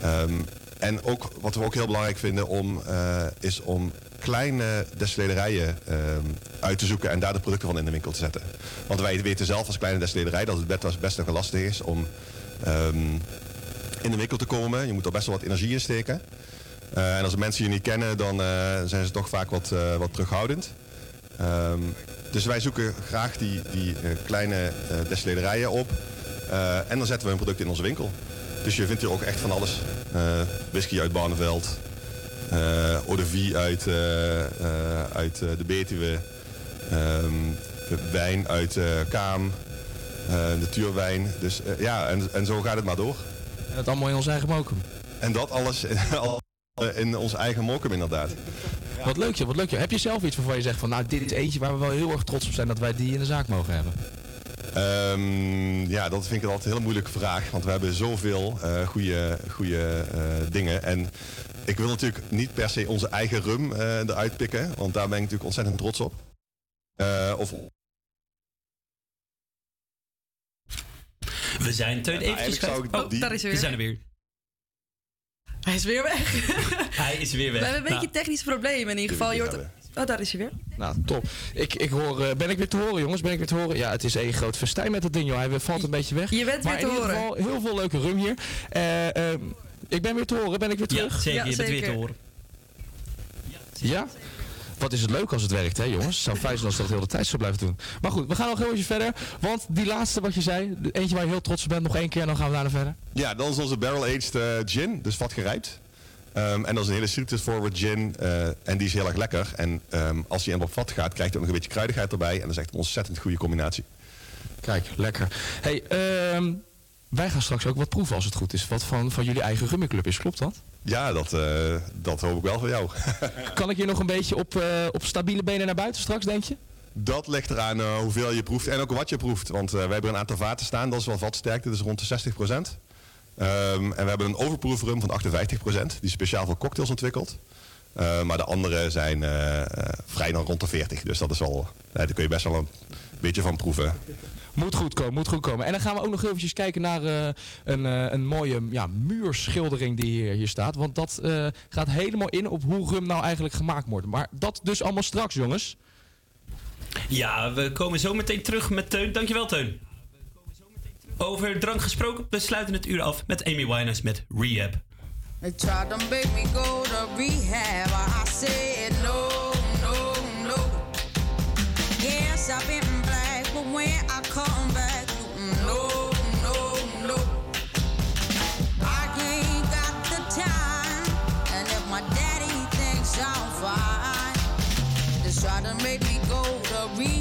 Ehm, en ook, wat we ook heel belangrijk vinden om, eh, is om kleine destillerijen ehm, uit te zoeken en daar de producten van in de winkel te zetten. Want wij weten zelf als kleine destillerij dat het best, nog lastig is om ehm, in de winkel te komen. Je moet er best wel wat energie in steken. Eh, en als mensen je niet kennen, dan eh, zijn ze toch vaak wat, eh, wat terughoudend. Dus wij zoeken graag die, die eh, kleine eh destillerijen op. Eh, en dan zetten we hun product in onze winkel. Dus je vindt hier ook echt van alles. Whisky uit Barneveld. eh eau de vie uit, uit de Betuwe. ehm, wijn uit Kaam. natuurwijn. Dus ja, en, en zo gaat het maar door. En dat allemaal in ons eigen mokum. En dat alles in, in ons eigen mokum inderdaad. Wat leuk joh, wat leuk joh. Heb je zelf iets waarvan je zegt van nou dit is eentje waar we wel heel erg trots op zijn dat wij die in de zaak mogen hebben? Ehm, ja, dat vind ik altijd een hele moeilijke vraag. Want we hebben zoveel eh goede, goede eh, dingen. En ik wil natuurlijk niet per se onze eigen rum eh, eruit pikken. Want daar ben ik natuurlijk ontzettend trots op. Eh, of We zijn Teun Ja, eventjes eigenlijk zou kwijt. ik die- daar is hij We weer. zijn er weer. Hij is weer weg. Hij is weer We weg. hebben een beetje Nou, technisch probleem in ieder geval. Je hoort... Oh, daar is hij weer. Nou, top. Ik, ik hoor, eh, ben ik weer te horen jongens? Ben ik weer te horen? Ja, het is één groot festijn met dat ding joh. Hij valt een beetje weg. Je bent maar weer te in ieder horen. geval heel veel leuke rum hier. Eh, ehm, ik ben weer te horen. Ben ik weer terug? Ja, zeker. je bent weer te horen. Ja? Wat is het leuk als het werkt, hè jongens? Het zou fijn zijn als dat de hele tijd zo blijven doen. Maar goed, we gaan nog heel even verder. Want die laatste wat je zei, eentje waar je heel trots op bent, nog één keer en dan gaan we daarna verder. Ja, dat is onze barrel-aged eh, gin, dus vatgerijpt. Ehm, en dat is een hele citrus forward gin eh, en die is heel erg lekker. En ehm, als die helemaal op vat gaat, krijgt hij ook nog een beetje kruidigheid erbij. En dat is echt een ontzettend goede combinatie. Kijk, lekker. Hey, ehm, wij gaan straks ook wat proeven als het goed is. Wat van, van jullie eigen rummiclub is, klopt dat? Ja, dat, eh, dat hoop ik wel van jou. Kan ik hier nog een beetje op, eh, op stabiele benen naar buiten straks, denk je? Dat ligt eraan eh, hoeveel je proeft en ook wat je proeft. Want we hebben een aantal vaten staan, dat is wel vatsterkte, dat is rond de 60% Ehm, en we hebben een overproof rum van 58% Die is speciaal voor cocktails ontwikkeld. Eh, maar de andere zijn vrij dan rond de 40. Dus dat is wel, daar kun je best wel een beetje van proeven. Moet goed komen, moet goed komen. En dan gaan we ook nog eventjes kijken naar eh, een, eh, een mooie ja, muurschildering die hier, hier staat. Want dat eh, gaat helemaal in op hoe rum nou eigenlijk gemaakt wordt. Maar dat dus allemaal straks, jongens. Ja, we komen zo meteen terug met Teun. Dankjewel, Teun. Over drank gesproken, we sluiten het uur af met Amy Winehouse met Rehab. They tried to make me go to rehab. I said no, no, no. Yes, I've been when I come back, no, no, no. I ain't got the time, and if my daddy thinks I'm fine, they try to make me go to rehab.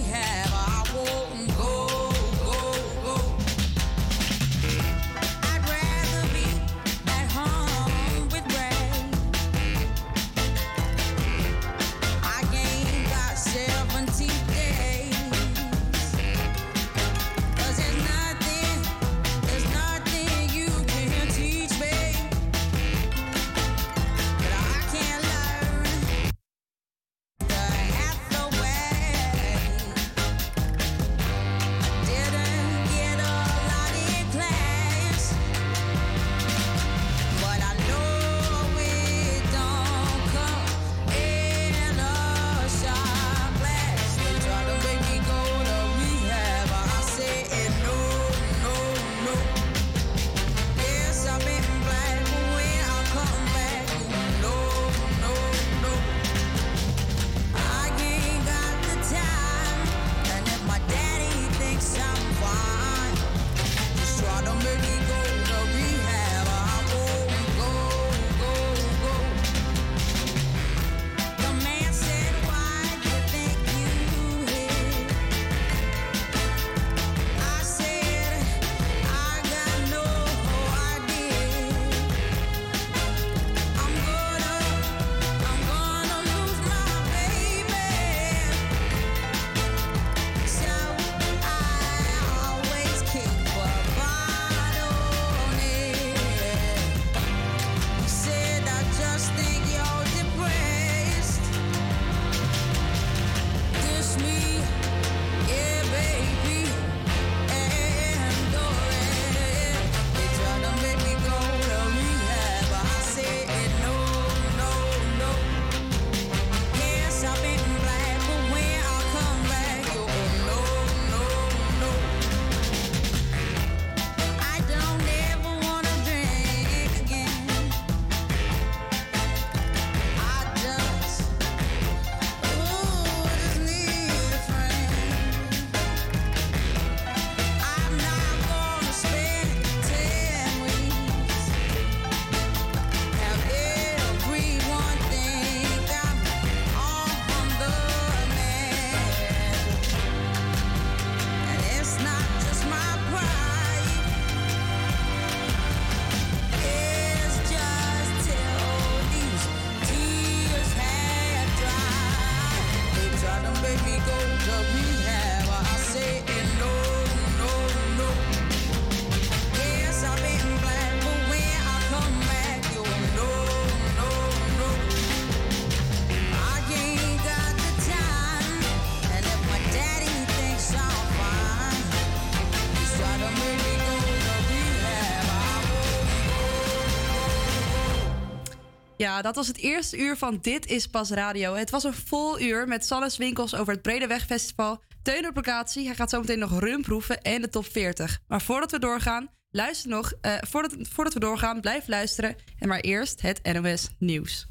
Ja, dat was het eerste uur van Dit is Pas Radio. Het was een vol uur met Sannes Winkels over het Bredeweg Festival. Teun op locatie, hij gaat zo meteen nog rum proeven en de top 40. Maar voordat we doorgaan, luister nog. eh, voordat, voordat we doorgaan, blijf luisteren. En maar eerst het NOS Nieuws.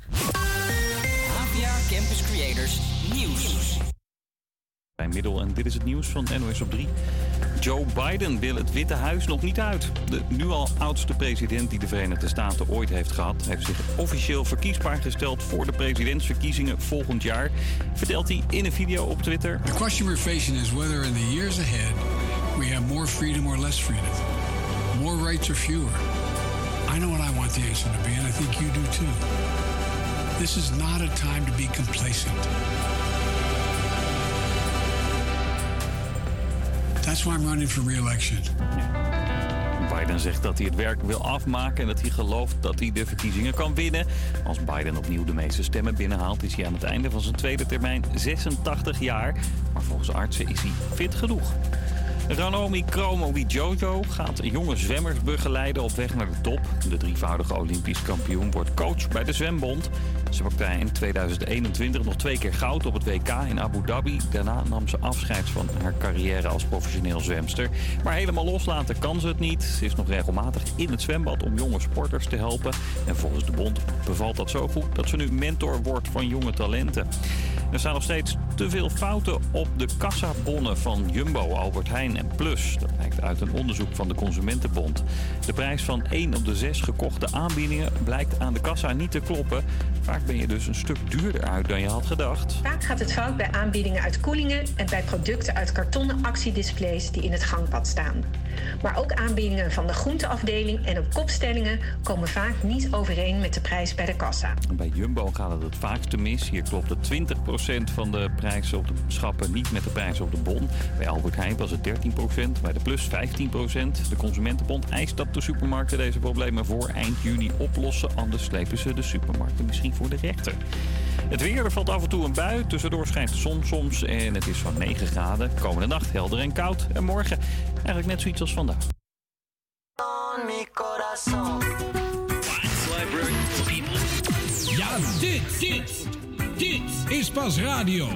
APA Campus Creators Nieuws. Bij middel en dit is het nieuws van NOS op 3. Joe Biden wil het Witte Huis nog niet uit. De nu al oudste president die de Verenigde Staten ooit heeft gehad... heeft zich officieel verkiesbaar gesteld voor de presidentsverkiezingen volgend jaar. Vertelt hij in een video op Twitter. The question we're facing is whether in the years ahead we have more freedom or less freedom, more rights or fewer. I know what I want the answer to be, and I think you do too. This is not a time to be complacent. That's why I'm running for re-election. Biden zegt dat hij het werk wil afmaken en dat hij gelooft dat hij de verkiezingen kan winnen. Als Biden opnieuw de meeste stemmen binnenhaalt, is hij aan het einde van zijn tweede termijn 86 jaar. Maar volgens artsen is hij fit genoeg. Ranomi Kromowi Jojo gaat jonge zwemmers begeleiden op weg naar de top. De drievoudige Olympisch kampioen wordt coach bij de Zwembond. Ze pakte in 2021 nog twee keer goud op het WK in Abu Dhabi. Daarna nam ze afscheid van haar carrière als professioneel zwemster. Maar helemaal loslaten kan ze het niet. Ze is nog regelmatig in het zwembad om jonge sporters te helpen. En volgens de bond bevalt dat zo goed dat ze nu mentor wordt van jonge talenten. Er staan nog steeds te veel fouten op de kassabonnen van Jumbo, Albert Heijn en Plus. Dat blijkt uit een onderzoek van de Consumentenbond. De prijs van 1 op de 6 gekochte aanbiedingen blijkt aan de kassa niet te kloppen. Ben je dus een stuk duurder uit dan je had gedacht. Vaak gaat het fout bij aanbiedingen uit koelingen en bij producten uit kartonnen actiedisplays die in het gangpad staan. Maar ook aanbiedingen van de groenteafdeling en op kopstellingen komen vaak niet overeen met de prijs bij de kassa. Bij Jumbo gaat het het vaakste mis. Hier klopt het 20% van de prijzen op de schappen niet met de prijzen op de bon. Bij Albert Heijn was het 13%, bij de Plus 15%. De Consumentenbond eist dat de supermarkten deze problemen voor eind juni oplossen. Anders slepen ze de supermarkten misschien voor de rechter. Het weer, er valt af en toe een bui. Tussendoor schijnt de zon soms en het is van 9 graden. Komende nacht helder en koud. En morgen eigenlijk net zoiets als vandaag. Ja, dit, dit, dit is pas radio.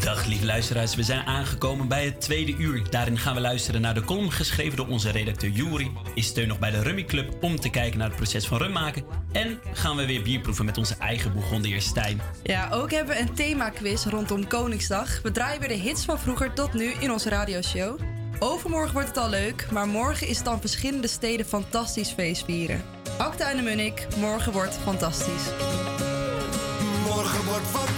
Dag lieve luisteraars, we zijn aangekomen bij het tweede uur. Daarin gaan we luisteren naar de column geschreven door onze redacteur Juri. Is steun nog bij de Rummy Club om te kijken naar het proces van rum maken. En gaan we weer bier proeven met onze eigen Bourgondier Stijn. Ja, ook hebben we een themaquiz rondom Koningsdag. We draaien weer de hits van vroeger tot nu in onze radioshow. Overmorgen wordt het al leuk, maar morgen is het dan verschillende steden fantastisch feest vieren. Acta en de Munnik, morgen wordt fantastisch. Morgen wordt fantastisch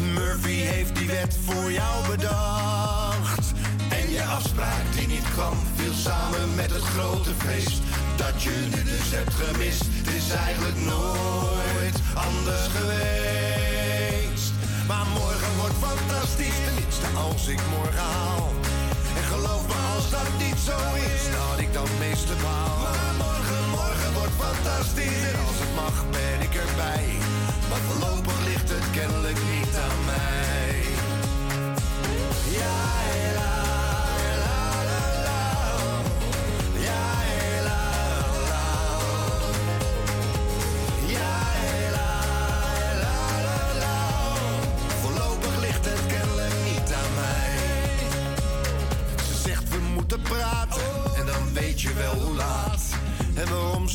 Murphy heeft die wet voor jou bedacht. En je afspraak die niet kwam, viel samen met het grote feest. Dat je nu dus hebt gemist, het is eigenlijk nooit anders geweest. Maar morgen wordt fantastisch, tenminste als ik morgen haal. En geloof me als dat niet zo is, dat ik dan meeste baal. Maar morgen, morgen wordt fantastisch als het mag ben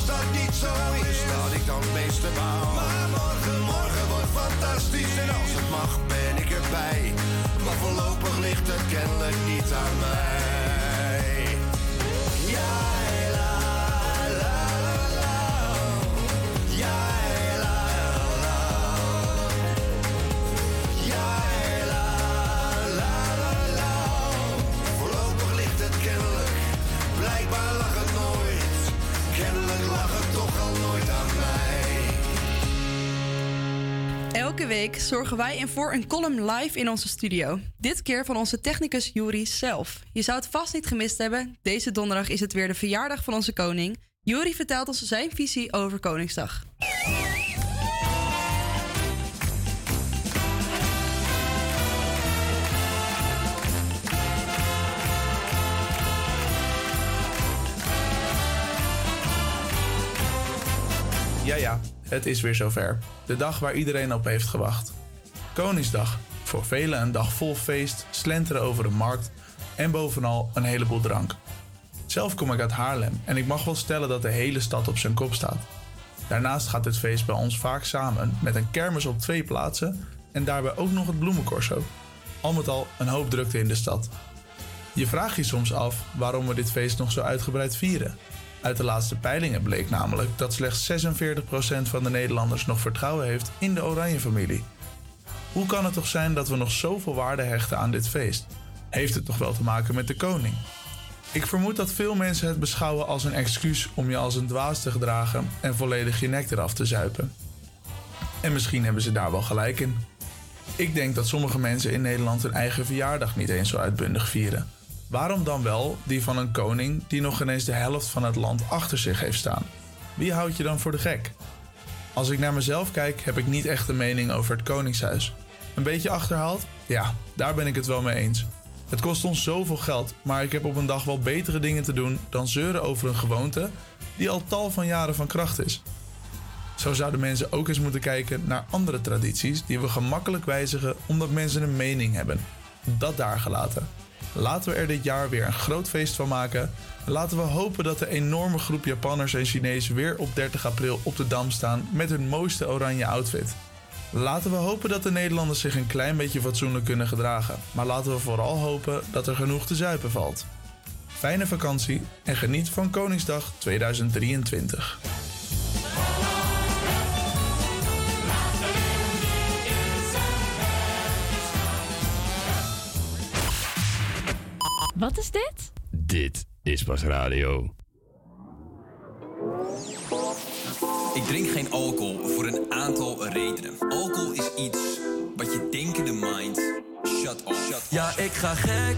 als dat niet zo is, dat ik dan het meeste baal. Maar morgen, morgen wordt fantastisch en als het mag ben ik erbij. Maar voorlopig ligt het kennelijk niet aan mij. Elke week zorgen wij in voor een column live in onze studio. Dit keer van onze technicus Juri zelf. Je zou het vast niet gemist hebben. Deze donderdag is het weer de verjaardag van onze koning. Juri vertelt ons zijn visie over Koningsdag. Ja, ja het is weer zover. De dag waar iedereen op heeft gewacht. Koningsdag. Voor velen een dag vol feest, slenteren over de markt en bovenal een heleboel drank. Zelf kom ik uit Haarlem en ik mag wel stellen dat de hele stad op zijn kop staat. Daarnaast gaat dit feest bij ons vaak samen met een kermis op twee plaatsen en daarbij ook nog het bloemencorso. Al met al een hoop drukte in de stad. Je vraagt je soms af waarom we dit feest nog zo uitgebreid vieren. Uit de laatste peilingen bleek namelijk dat slechts 46% van de Nederlanders nog vertrouwen heeft in de Oranje-familie. Hoe kan het toch zijn dat we nog zoveel waarde hechten aan dit feest? Heeft het toch wel te maken met de koning? Ik vermoed dat veel mensen het beschouwen als een excuus om je als een dwaas te gedragen en volledig je nek eraf te zuipen. En misschien hebben ze daar wel gelijk in. Ik denk dat sommige mensen in Nederland hun eigen verjaardag niet eens zo uitbundig vieren. Waarom dan wel die van een koning die nog ineens de helft van het land achter zich heeft staan? Wie houdt je dan voor de gek? Als ik naar mezelf kijk, heb ik niet echt een mening over het Koningshuis. Een beetje achterhaald? Ja, daar ben ik het wel mee eens. Het kost ons zoveel geld, maar ik heb op een dag wel betere dingen te doen dan zeuren over een gewoonte die al tal van jaren van kracht is. Zo zouden mensen ook eens moeten kijken naar andere tradities die we gemakkelijk wijzigen omdat mensen een mening hebben. Dat daar gelaten. Laten we er dit jaar weer een groot feest van maken. En laten we hopen dat de enorme groep Japanners en Chinezen weer op 30 april op de dam staan met hun mooiste oranje outfit. Laten we hopen dat de Nederlanders zich een klein beetje fatsoenlijk kunnen gedragen. Maar laten we vooral hopen dat er genoeg te zuipen valt. Fijne vakantie en geniet van Koningsdag 2023. Wat is dit? Dit is pas radio. Ik drink geen alcohol voor een aantal redenen. Alcohol is iets wat je denkende mind shut off. Shut Ja, ik ga gek.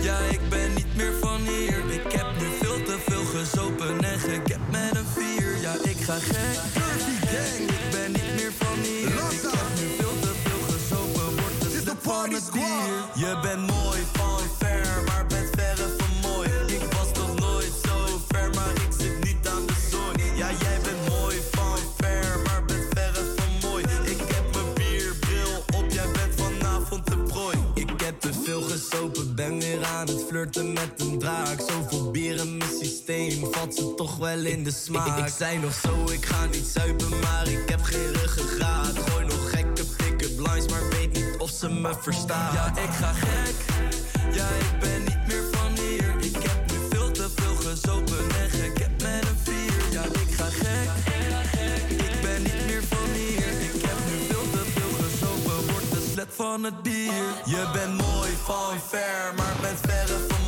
Ja, ik ben niet meer van hier. Ik heb nu veel te veel gezopen en gekept met een vier. Ja, ik ga gek. Ik ben niet meer van hier. Ik heb nu veel te veel gezopen. Word de slip van het dier. Je bent mooi veel gesopen, ben weer aan het flirten met een draak. Zoveel bier in mijn systeem, valt ze toch wel in de smaak. Ik, zei nog zo, ik ga niet zuipen, maar ik heb geen ruggengraat. Gooi nog gekke pick-up lines, maar weet niet of ze me verstaan. Ja, ik ga gek. Ja, ik ben niet meer van hier. Ik heb nu veel te veel gezopen en gekept met een vier. Ja, ik ga gek. Van het bier. Je bent mooi van ver, maar bent verre van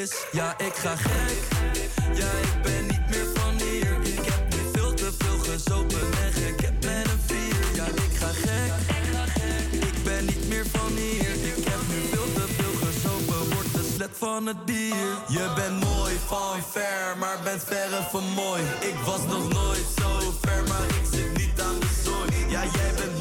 Ja, ik ga gek. Ja, ik ben niet meer van hier. Ik heb nu veel te veel gezopen en gekept met een vier. Ja, ik ga gek. Ik ben niet meer van hier. Ik heb nu veel te veel gezopen, word de slet van het bier. Je bent mooi van ver, maar bent verre van mooi. Ik was nog nooit zo ver, maar ik zit niet aan de zooi. Ja, jij bent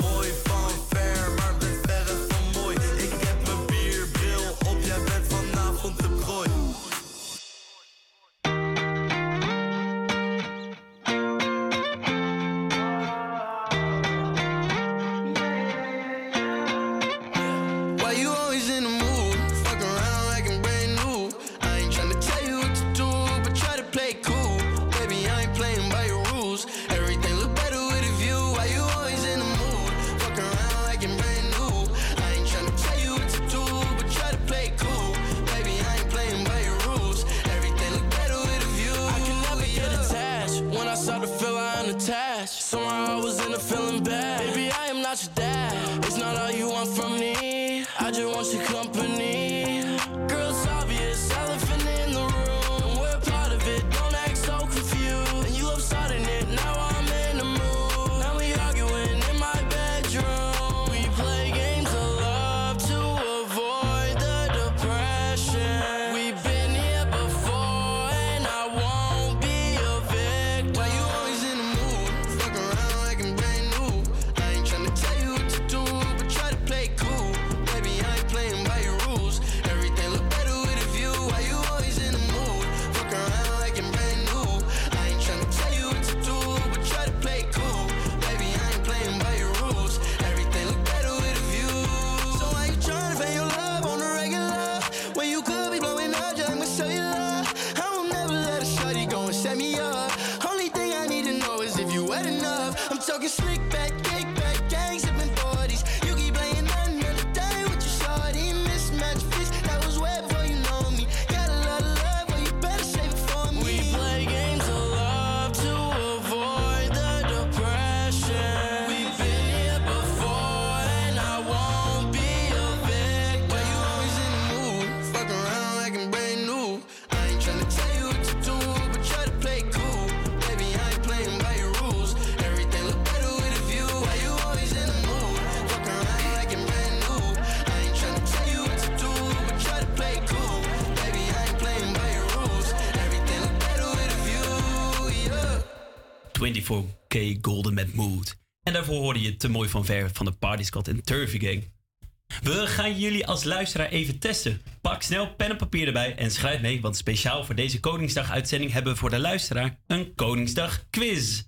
En daarvoor hoorde je te mooi van ver van de Party Squad en Turvy Gang. We gaan jullie als luisteraar even testen. Pak snel pen en papier erbij en schrijf mee, want speciaal voor deze Koningsdag-uitzending hebben we voor de luisteraar een Koningsdag-quiz.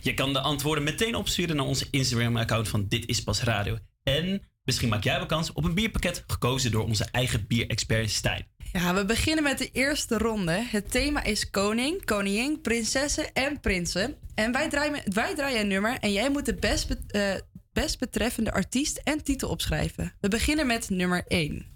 Je kan de antwoorden meteen opsturen naar onze Instagram-account van Dit is Pas Radio. En misschien maak jij wel kans op een bierpakket gekozen door onze eigen bierexpert Stijn. Ja, we beginnen met de eerste ronde. Het thema is koning, koningin, prinsessen en prinsen. En wij draaien, wij draaien een nummer en jij moet de best, be- eh, best betreffende artiest en titel opschrijven. We beginnen met nummer 1.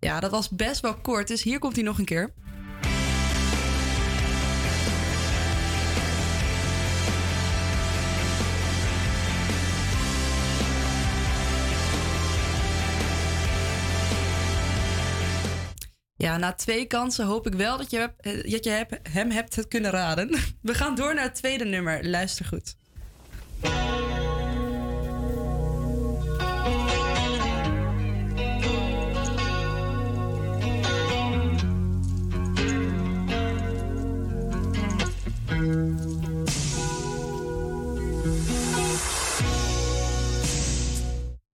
Ja, dat was best wel kort, dus hier komt hij nog een keer. Ja, na twee kansen hoop ik wel dat je, eh, dat je hem hebt het kunnen raden. We gaan door naar het tweede nummer. Luister goed.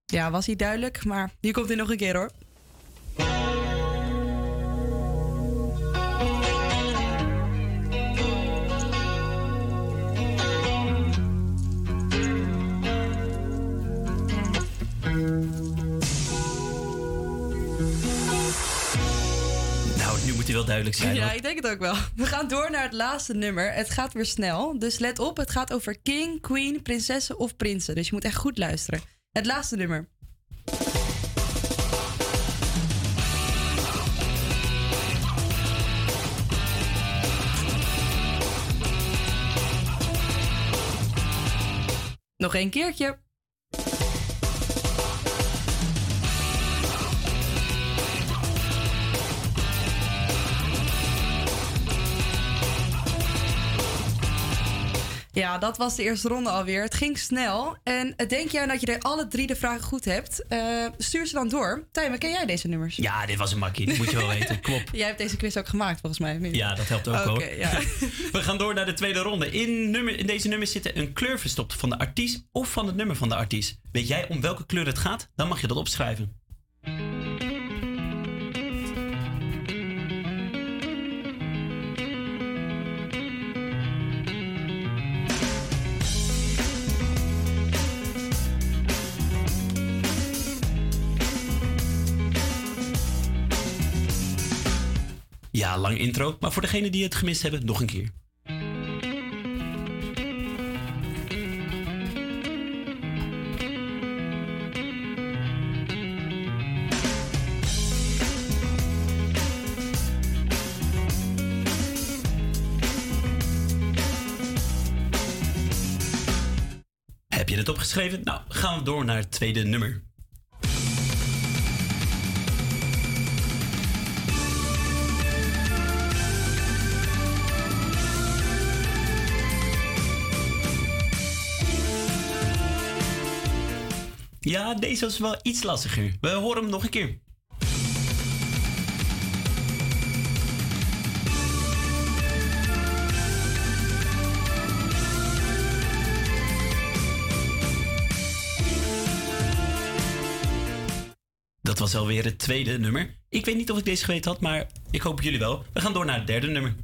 Ja, was hij duidelijk, maar hier komt hij nog een keer hoor. Wel duidelijk zijn. Ja, hoor. ik denk het ook wel. We gaan door naar het laatste nummer. Het gaat weer snel. Dus let op, het gaat over king, queen, prinsessen of prinsen. Dus je moet echt goed luisteren. Het laatste nummer. Nog één keertje. Ja, dat was de eerste ronde alweer. Het ging snel. En eh, denk jij dat je er alle drie de vragen goed hebt? Eh, stuur ze dan door. Tijmen, ken jij deze nummers? Ja, dit was een makkie. Dat moet je wel weten. Op. Jij hebt deze quiz ook gemaakt, volgens mij. Ja, dat helpt ook hoor. ja. We gaan door naar de tweede ronde. In, nummer, in deze nummers zit een kleur verstopt van de artiest of van het nummer van de artiest. Weet jij om welke kleur het gaat? Dan mag je dat opschrijven. Ja, lang intro. Maar voor degenen die het gemist hebben, nog een keer. Heb je het opgeschreven? Nou, gaan we door naar het tweede nummer. Ja, deze was wel iets lastiger. We horen hem nog een keer. Dat was alweer het tweede nummer. Ik weet niet of ik deze geweten had, maar ik hoop jullie wel. We gaan door naar het derde nummer.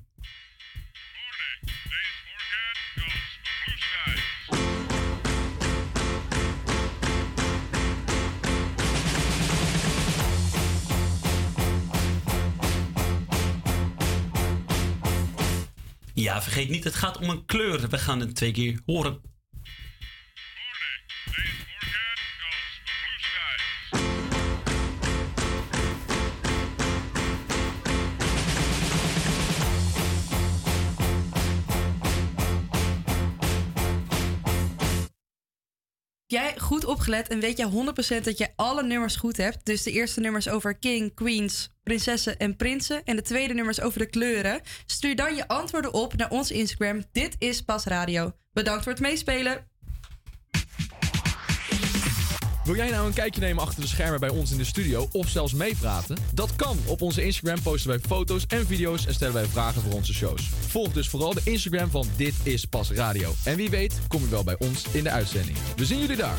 Ja, vergeet niet, het gaat om een kleur. We gaan het twee keer horen. jij goed opgelet en weet jij 100% dat jij alle nummers goed hebt. Dus de eerste nummers over king, queens, prinsessen en prinsen. En de tweede nummers over de kleuren. Stuur dan je antwoorden op naar ons Instagram. Dit is Pas Radio. Bedankt voor het meespelen. Wil jij nou een kijkje nemen achter de schermen bij ons in de studio of zelfs meepraten? Dat kan. Op onze Instagram posten wij foto's en video's en stellen wij vragen voor onze shows. Volg dus vooral de Instagram van Dit is Pas Radio. En wie weet kom je wel bij ons in de uitzending. We zien jullie daar.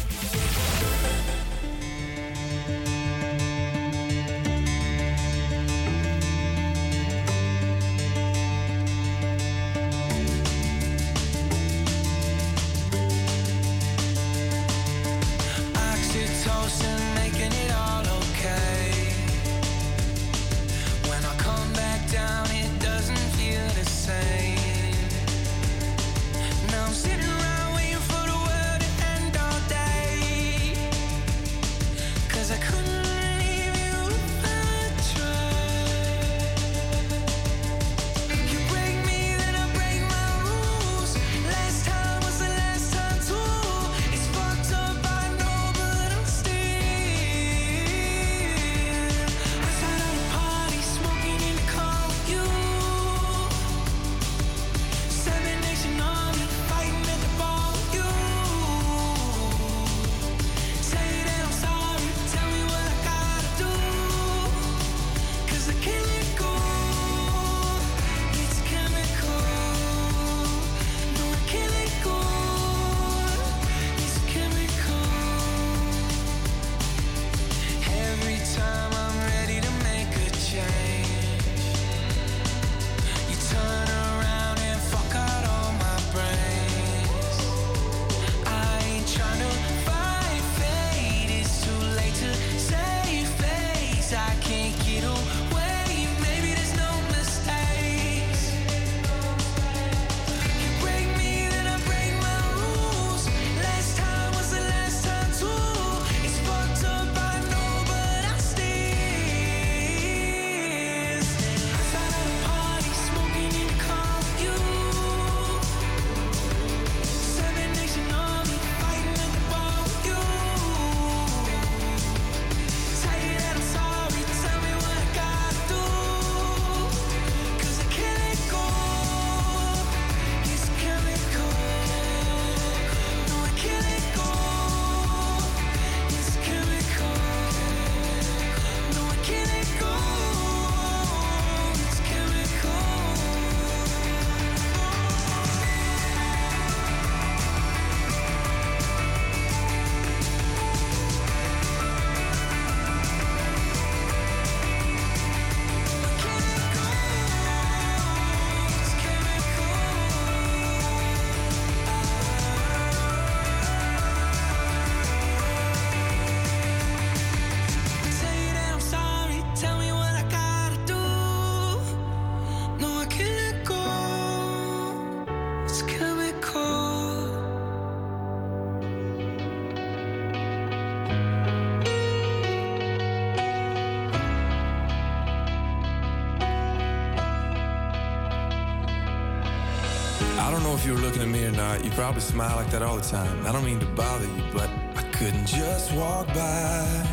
If you were looking at me or not. You probably smile like that all the time. I don't mean to bother you, but I couldn't just walk by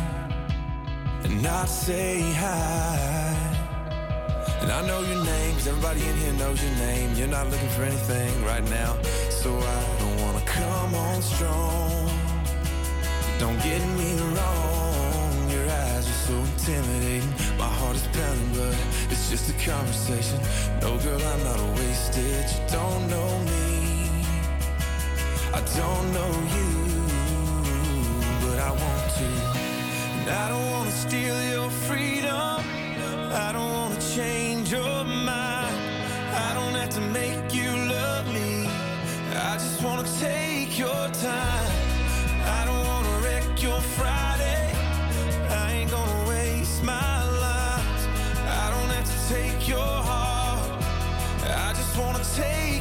and not say hi. And I know your name, 'cause everybody in here knows your name. You're not looking for anything right now, so I don't wanna come on strong. Don't get me wrong, your eyes are so intimidating. My heart is pounding, but it's just a conversation. No, girl, I'm not a wasted. You don't know me, I don't know you, but I want to. And I don't wanna steal your freedom. I don't wanna change your mind. I don't have to make you love me. I just wanna take your time.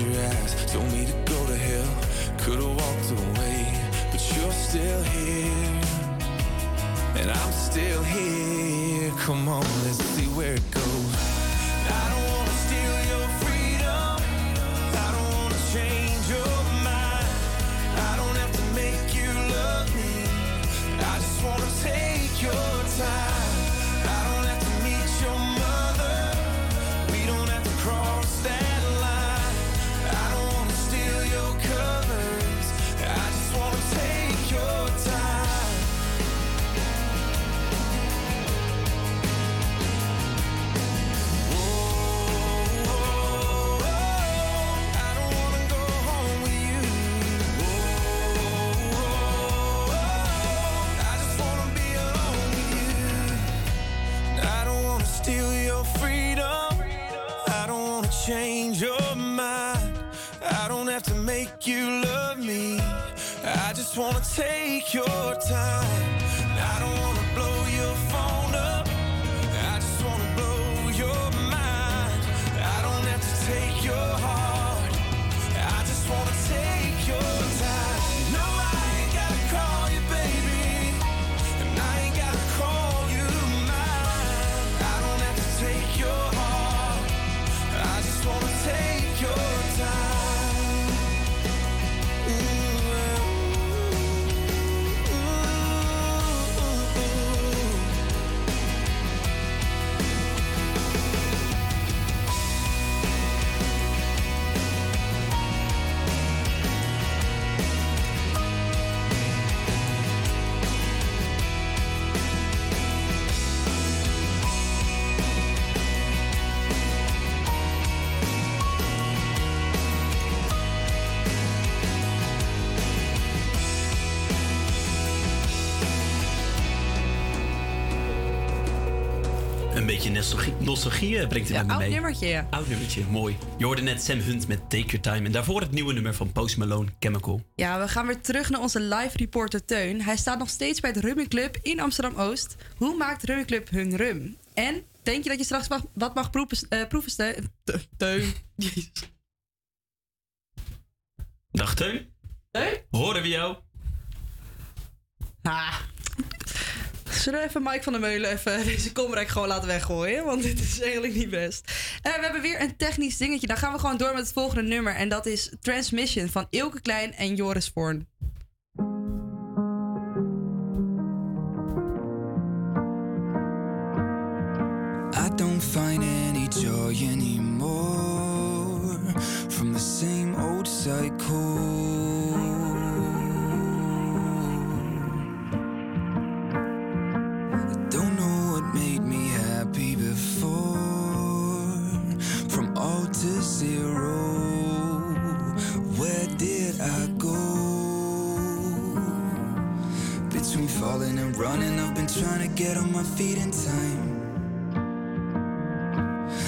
Your eyes, told me to go to hell, could have walked away, but you're still here. and I'm still here. Come on, let's see where it goes. I don't wanna steal your freedom. I don't wanna change your mind. I don't have to make you love me. I just wanna take your time. I don't have to meet your mother. We don't wanna take your time. Brengt het Ja, me oud mee. nummertje, ja. Oud nummertje, mooi. Je hoorde net Sam Hunt met Take Your Time. En daarvoor het nieuwe nummer van Post Malone, Chemical. Ja, we gaan weer terug naar onze live reporter Teun. Hij staat nog steeds bij het Rummy Club in Amsterdam-Oost. Hoe maakt Rummy Club hun rum? En denk je dat je straks mag- wat mag proeven, eh, proeven Ste- Te- Teun? Jezus. Dag Teun. Teun? Horen we jou? Ah. Zullen we even Mike van der Meulen even deze komrek gewoon laten weggooien? Want dit is eigenlijk niet best. Eh, we hebben weer een technisch dingetje. Dan gaan we gewoon door met het volgende nummer. En dat is Transmission van Ilke Klein en Joris Voorn. I don't find any joy anymore from the same old cycle. Happy before. From all to zero, where did I go? Between falling and running, I've been trying to get on my feet in time.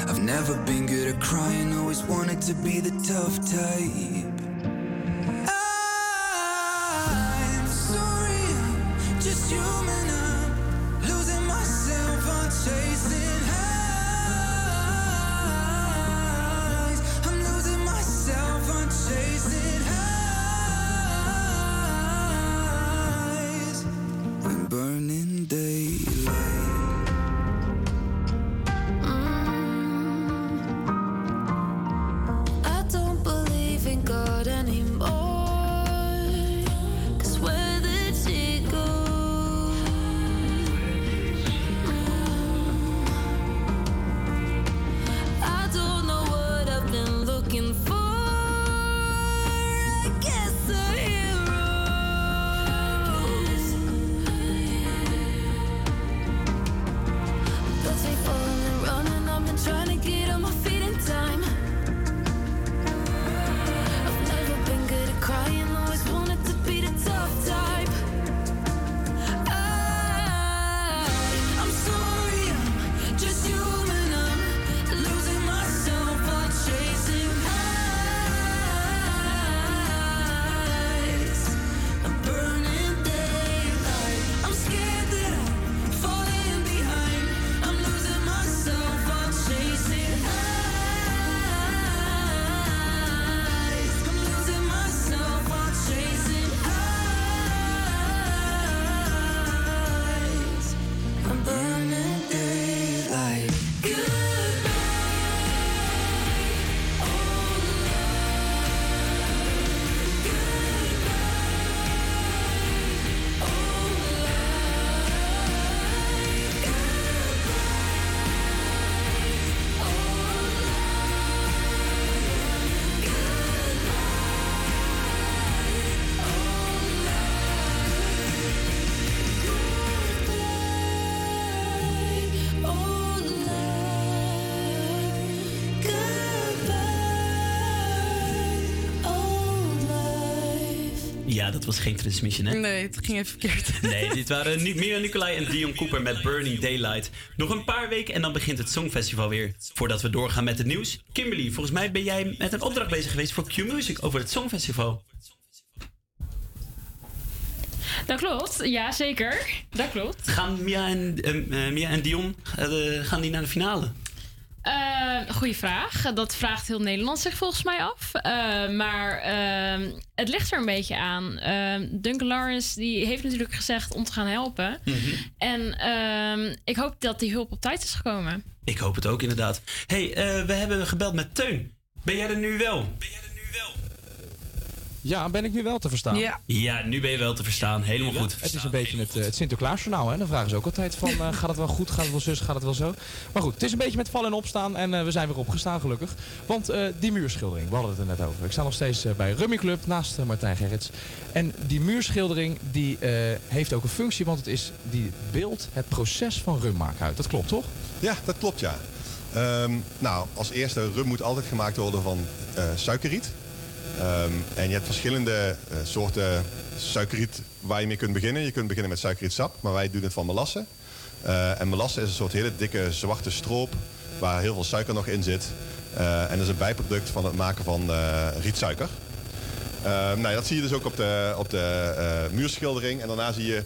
I've never been good at crying, always wanted to be the tough type. Dat was geen transmission, hè? Nee, het ging even verkeerd. Nee, dit waren Ni- Mira Nicolai en Dion Cooper met Burning Daylight. Nog een paar weken en dan begint het Songfestival weer. Voordat we doorgaan met het nieuws. Kimberly, volgens mij ben jij met een opdracht bezig geweest voor Q-Music over het Songfestival. Dat klopt, ja zeker. Dat klopt. Gaan Mia en, eh, eh, Mia en Dion eh, gaan die naar de finale? Eh goeie vraag. Dat vraagt heel Nederland zich volgens mij af. Eh, maar ehm, het ligt er een beetje aan. Ehm, Duncan Lawrence die heeft natuurlijk gezegd om te gaan helpen. En ehm, ik hoop dat die hulp op tijd is gekomen. Ik hoop het ook inderdaad. hey, eh, we hebben gebeld met Teun. Ben jij er nu wel? Ja, ben ik nu wel te verstaan? Ja, nu ben je wel te verstaan. Helemaal goed. Het is een beetje het, eh, het Sinterklaasjournaal. Hè? Dan vragen ze ook altijd van, eh, gaat het wel goed, gaat het wel zus, gaat het wel zo? Maar goed, het is een beetje met vallen en opstaan en eh, we zijn weer opgestaan gelukkig. Want eh, die muurschildering, we hadden het er net over. Ik sta nog steeds bij Rummy Club naast Martijn Gerrits. En die muurschildering die eh, heeft ook een functie, want het is die beeld het proces van rum maken uit. Dat klopt toch? Ja, dat klopt ja. Ehm, nou, als eerste, rum moet altijd gemaakt worden van eh, suikerriet. Ehm, en je hebt verschillende eh, soorten suikerriet waar je mee kunt beginnen. Je kunt beginnen met suikerrietsap, maar wij doen het van melasse. Eh, en melasse is een soort hele dikke zwarte stroop waar heel veel suiker nog in zit. Eh, en dat is een bijproduct van het maken van rietsuiker. Ehm, nou, dat zie je dus ook op de, op de muurschildering. En daarna zie je,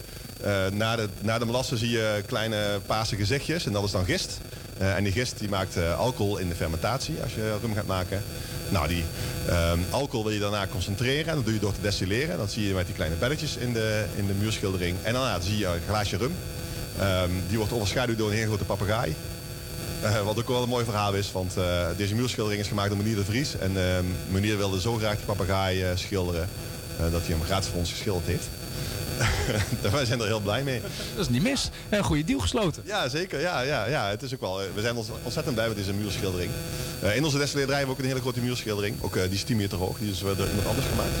na, de, na de melasse zie je kleine paarse gezichtjes. En dat is dan gist. Eh, en die gist die maakt eh, alcohol in de fermentatie als je rum gaat maken. Nou, die ehm, alcohol wil je daarna concentreren. En dat doe je door te destilleren. Dat zie je met die kleine belletjes in de, in de muurschildering. En daarna zie je een glaasje rum. Ehm, die wordt overschaduwd door een hele grote papegaai. Eh, wat ook wel een mooi verhaal is, want deze muurschildering is gemaakt door meneer De Vries. En eh, meneer wilde zo graag die papegaai schilderen dat hij hem gratis voor ons geschilderd heeft. Wij zijn er heel blij mee. Dat is niet mis. Een goede deal gesloten. Ja, zeker. Ja, ja, ja. Het is ook wel, eh, we zijn ontzettend blij met deze muurschildering. Eh, in onze destillerij hebben we ook een hele grote muurschildering. Ook eh, die is 10 meter hoog. Die is door iemand anders gemaakt.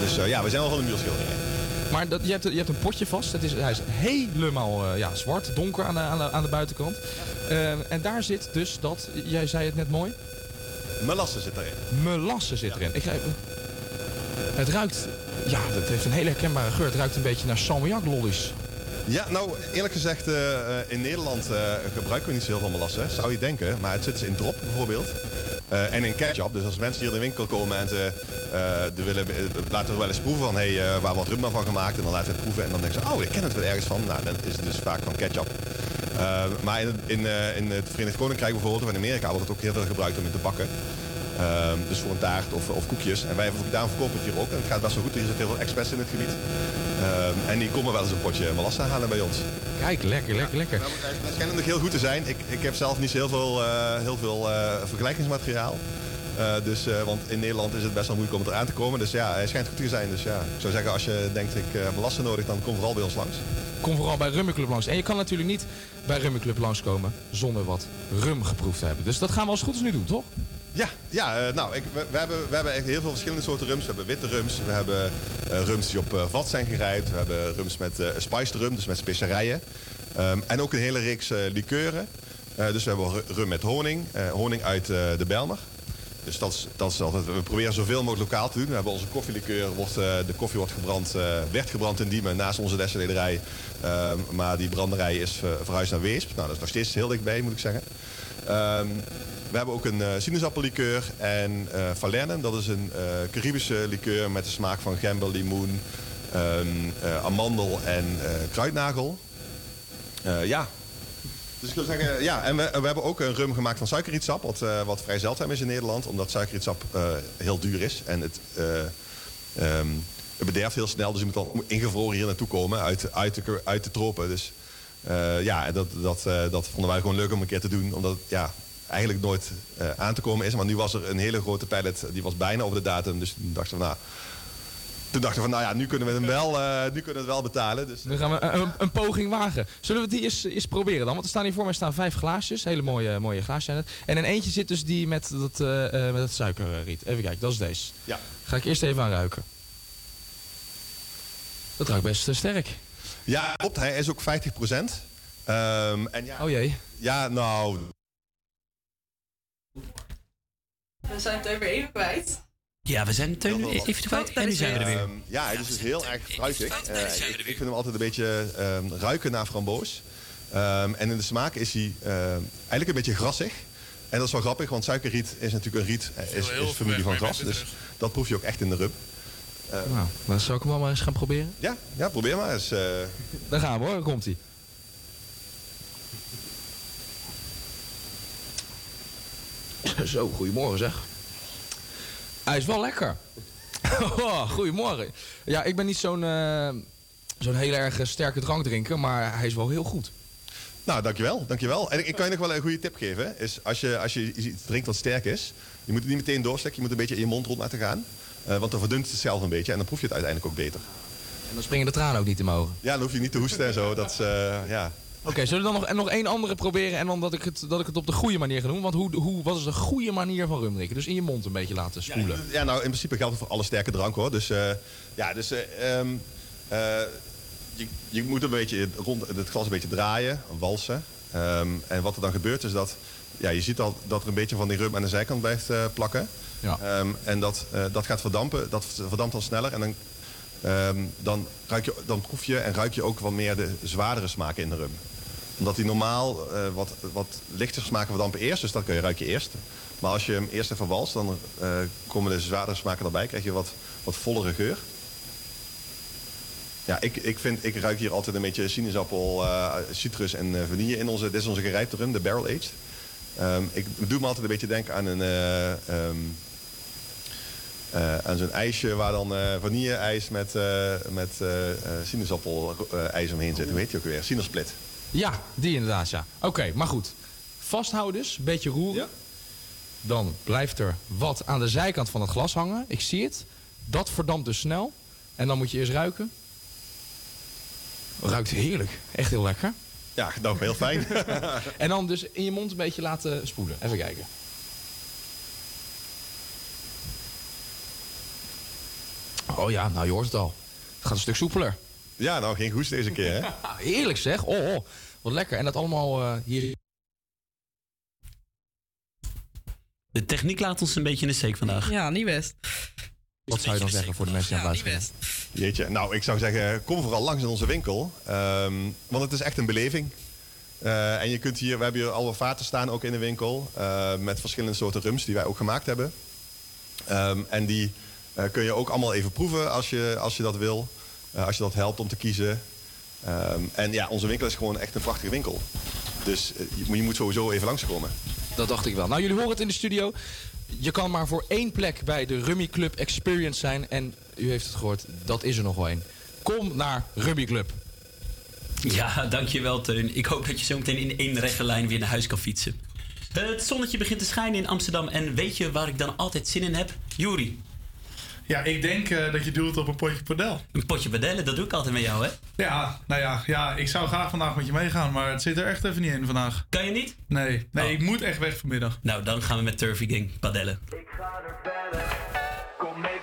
Dus ja, we zijn wel van de muurschildering. Maar dat, je, hebt, je hebt een potje vast. Het is, hij is helemaal ja, zwart, donker aan de, aan de, aan de buitenkant. En daar zit dus dat, jij zei het net mooi. Melasse zit erin. Melasse zit erin. Ik ga even, het ruikt, ja, het heeft een hele herkenbare geur. Het ruikt een beetje naar salmiak lollies. Ja, nou eerlijk gezegd, eh, eh, in Nederland eh, gebruiken we niet zo heel veel zou je denken. Maar het zit dus in drop bijvoorbeeld. En in ketchup. Dus als mensen hier in de winkel komen en ze willen, laten we wel eens proeven van hey, eh, waar wordt rum van gemaakt. En dan laten we het proeven en dan denken ze, oh ik ken het wel ergens van. Nou, dan is het dus vaak van ketchup. Maar in, in, in het Verenigd Koninkrijk bijvoorbeeld, of in Amerika, wordt het ook heel veel gebruikt om in te bakken. Ehm, dus voor een taart of, of koekjes. En wij daarom verkopen we het hier ook. En het gaat best wel goed. Er zit heel veel experts in het gebied. Ehm, en die komen wel eens een potje melasse halen bij ons. Kijk, lekker, lekker, lekker. Het schijnt ook heel goed te zijn. Ik, ik heb zelf niet zo heel veel, eh, heel veel eh, vergelijkingsmateriaal. Eh, dus, want in Nederland is het best wel moeilijk om eraan te komen. Dus ja, hij schijnt goed te zijn. Dus ja, ik zou zeggen, als je denkt ik heb nodig, dan kom vooral bij ons langs. Kom vooral bij Rummy Club langs. En je kan natuurlijk niet bij Rummy Club langskomen zonder wat rum geproefd te hebben. Dus dat gaan we als goed is nu doen, toch? Ja, ja eh, nou, ik, we, hebben, we hebben echt heel veel verschillende soorten rums. We hebben witte rums, we hebben eh, rums die op eh, vat zijn gerijpt. We hebben rums met eh spiced rum, dus met specerijen. Ehm, en ook een hele reeks likeuren. Dus we hebben ru- rum met honing, honing uit de Belmer. Dus dat is, dat is altijd, we proberen zoveel mogelijk lokaal te doen. We hebben onze koffielikeur, wordt, de koffie wordt gebrand, werd gebrand in Diemen naast onze destillerij. Ehm, maar die branderij is verhuisd naar Weesp. Nou, dat is nog steeds heel dichtbij, moet ik zeggen. Ehm, we hebben ook een eh sinaasappellikeur en eh Falernum. Dat is een eh, Caribische likeur met de smaak van gember, limoen, ehm, eh, amandel en kruidnagel. Ja. Dus ik wil zeggen, ja, en we, we hebben ook een rum gemaakt van suikerrietsap, wat, wat vrij zeldzaam is in Nederland, omdat suikerrietsap heel duur is. En het, het bederft heel snel, dus je moet dan ingevroren hier naartoe komen uit, uit, de, uit de tropen. Dus eh, ja, dat, dat, eh, dat vonden wij gewoon leuk om een keer te doen, omdat het ja, eigenlijk nooit eh, aan te komen is. Maar nu was er een hele grote pallet, die was bijna over de datum, dus toen dachten we, nou... Toen dachten we van, nou ja, nu kunnen we hem wel, nu kunnen we het wel betalen. Dus, Nu gaan we een, een, een poging wagen. Zullen we die eens, eens proberen dan? Want er staan hier voor mij staan vijf glaasjes. Hele mooie, mooie glaasjes zijn het. En in eentje zit dus die met dat, met dat suikerriet. Even kijken, dat is deze. Ja. Ga ik eerst even aan ruiken. Dat ruikt best sterk. Ja, klopt. Hij is ook 50 procent. en ja, oh jee. Ja, nou, We zijn het er weer even kwijt. Ja, we zijn Teun even te kwijt. En nu zijn we er weer. Ehm, ja, hij is dus heel erg fruitig. Eh, ik, ik vind hem altijd een beetje ehm, ruiken naar framboos. Ehm, en in de smaak is hij ehm, eigenlijk een beetje grassig. En dat is wel grappig, want suikerriet is natuurlijk een riet, eh, is, is familie van gras. Dus dat proef je ook echt in de rum. Eh, Nou, dan zou ik hem wel maar eens gaan proberen. ja, ja, probeer maar eens. eh. Daar gaan we hoor, komt hij. Zo, goedemorgen zeg. Hij is wel lekker. Oh, goedemorgen. Ja, ik ben niet zo'n eh, zo'n heel erg sterke drankdrinker, maar hij is wel heel goed. Nou, dankjewel, dankjewel. En ik, ik kan je nog wel een goede tip geven. Is als je, als je iets drinkt wat sterk is, je moet het niet meteen doorstekken. Je moet een beetje in je mond rond laten gaan. Eh, want dan verdunt het zelf een beetje en dan proef je het uiteindelijk ook beter. En dan springen de tranen ook niet in mijn ogen. Ja, dan hoef je niet te hoesten en zo. Dat is, eh, ja. Oké, zullen we dan nog, en nog één andere proberen en dan dat ik, het, dat ik het op de goede manier ga doen? Want hoe, hoe, wat is de goede manier van rum drinken? Dus in je mond een beetje laten spoelen. Ja, nou in principe geldt het voor alle sterke drank hoor. Dus eh, ja, dus eh, ehm, eh, je, je moet een beetje rond het glas een beetje draaien, walsen. Ehm, en wat er dan gebeurt is dat ja, je ziet al dat er een beetje van die rum aan de zijkant blijft eh, plakken. Ja. Ehm, en dat, eh, dat gaat verdampen, dat verdampt dan sneller. En dan, ehm, dan, ruik je, dan proef je en ruik je ook wat meer de zwaardere smaken in de rum. Omdat die normaal eh, wat, wat lichter smaken verdampen eerst, dus dat kun je ruik je eerst. Maar als je hem eerst even walst, dan komen de zwaardere smaken erbij. Krijg je wat, wat vollere geur. Ja, ik, ik, vind, ik ruik hier altijd een beetje sinaasappel, citrus en vanille in onze... Dit is onze gerijpte rum, de barrel aged. Ehm, ik doe me altijd een beetje denken aan een... eh, ehm, eh, aan zo'n ijsje waar dan eh vanille-ijs met, eh met sinaasappel-ijs omheen zit. Hoe heet die ook weer? Sinaasplit. Ja, die inderdaad, ja. Oké, maar goed. Vasthouden dus, een beetje roeren. Dan blijft er wat aan de zijkant van het glas hangen. Ik zie het. Dat verdampt dus snel. En dan moet je eerst ruiken. Ruikt heerlijk. Echt heel lekker. Ja, nou, heel fijn. en dan dus in je mond een beetje laten spoelen. Even kijken. Oh ja, nou je hoort het al. Het gaat een stuk soepeler. Ja, nou geen goes deze keer, hè? Heerlijk zeg. Oh, oh, wat lekker. En dat allemaal eh, hier. De techniek laat ons een beetje in de steek vandaag. Ja, niet best. Wat zou je dan zeggen voor de mensen die aan het luisteren? Jeetje, nou ik zou zeggen, kom vooral langs in onze winkel. Ehm, want het is echt een beleving. Eh, en je kunt hier, we hebben hier alle vaten staan ook in de winkel. eh, met verschillende soorten rums die wij ook gemaakt hebben. Ehm, en die eh, kun je ook allemaal even proeven als je, als je dat wil. Eh, als je dat helpt om te kiezen. Ehm, en ja, onze winkel is gewoon echt een prachtige winkel. Dus je, moet- je moet sowieso even langskomen. Dat dacht ik wel. Nou, jullie horen het in de studio. Je kan maar voor één plek bij de Rummy Club Experience zijn. En u heeft het gehoord, dat is er nog wel één. Kom naar Rummy Club. Ja, dankjewel Teun. Ik hoop dat je zo meteen in één rechte lijn weer naar huis kan fietsen. Het zonnetje begint te schijnen in Amsterdam. En weet je waar ik dan altijd zin in heb? Juri. Ja, ik denk eh, dat je doelt op een potje padel. Een potje padellen, dat doe ik altijd met jou, hè? Ja, nou ja, ja, ik zou graag vandaag met je meegaan, maar het zit er echt even niet in vandaag. Kan je niet? Nee, nee, ik moet echt weg vanmiddag. Nou, dan gaan we met Turfy Gang padellen. Kom mee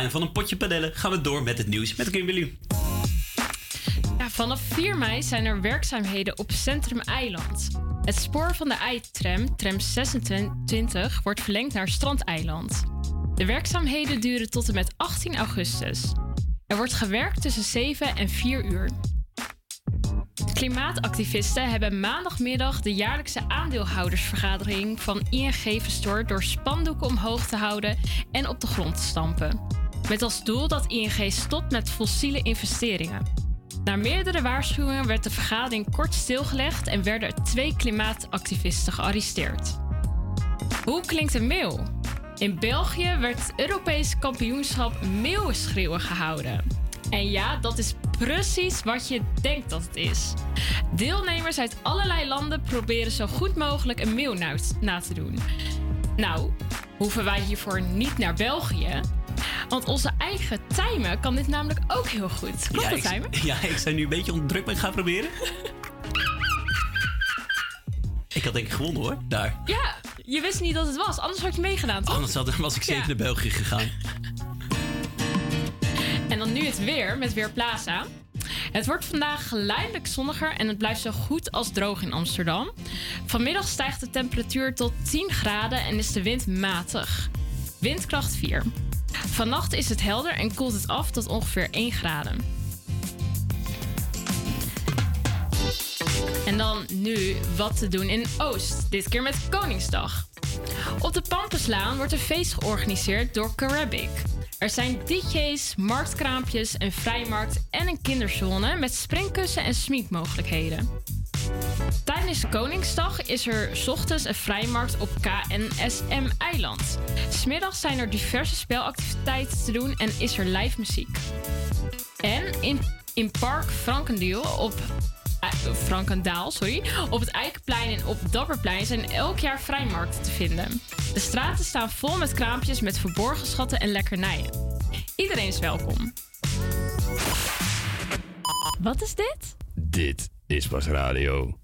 en van een potje padellen gaan we door met het nieuws met Kimberly. Ja, vanaf 4 mei zijn er werkzaamheden op Centrum Eiland. Het spoor van de I-tram, tram 26, wordt verlengd naar Strandeiland. De werkzaamheden duren tot en met 18 augustus. Er wordt gewerkt tussen 7 en 4 uur. Klimaatactivisten hebben maandagmiddag de jaarlijkse aandeelhoudersvergadering van ING verstoord door spandoeken omhoog te houden en op de grond te stampen. Met als doel dat ING stopt met fossiele investeringen. Na meerdere waarschuwingen werd de vergadering kort stilgelegd en werden er twee klimaatactivisten gearresteerd. Hoe klinkt een meeuw? In België werd het Europees kampioenschap meeuwenschreeuwen gehouden. En ja, dat is precies wat je denkt dat het is. Deelnemers uit allerlei landen proberen zo goed mogelijk een meeuw na te doen. Nou, hoeven wij hiervoor niet naar België. Want onze eigen Tijmen kan dit namelijk ook heel goed. Klopt ja, dat, ik, Tijmen? ja, ik zou nu een beetje onder druk ben gaan proberen. ik had denk ik gewonnen hoor, daar. Ja, je wist niet dat het was. Anders had je meegedaan, toch? Anders had, was ik zeker Ja. naar België gegaan. En dan nu het weer met Weerplaza. Het wordt vandaag geleidelijk zonniger en het blijft zo goed als droog in Amsterdam. Vanmiddag stijgt de temperatuur tot 10 graden en is de wind matig. Windkracht 4. Vannacht is het helder en koelt het af tot ongeveer 1 graden. En dan nu wat te doen in Oost, dit keer met Koningsdag. Op de Pampuslaan wordt een feest georganiseerd door Carabic. Er zijn DJ's, marktkraampjes, een vrijmarkt en een kinderzone met springkussen en sminkmogelijkheden. Tijdens de Koningsdag is er ochtends een vrijmarkt op KNSM-eiland. Smiddags zijn er diverse spelactiviteiten te doen en is er live muziek. En in, in Park Frankendaal op eh, Frankendaal, sorry, op het Eikenplein en op Dapperplein zijn elk jaar vrijmarkten te vinden. De straten staan vol met kraampjes met verborgen schatten en lekkernijen. Iedereen is welkom. Wat is dit? Dit is pas radio.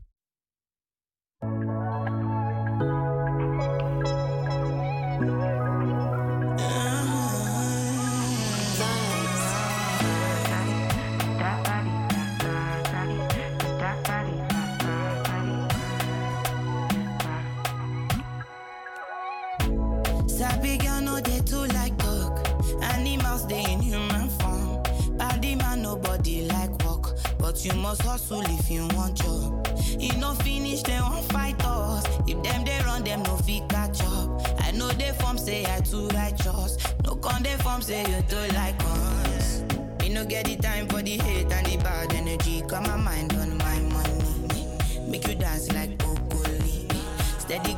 You must hustle if you want job. E no finish dem wan fight us. If them they run them no fit catch up. I know dey form say I too righteous. No con dey form say you too like us. Me no get the time for the hate and the bad energy. Got my mind on my money. Make you dance like broccoli. Steady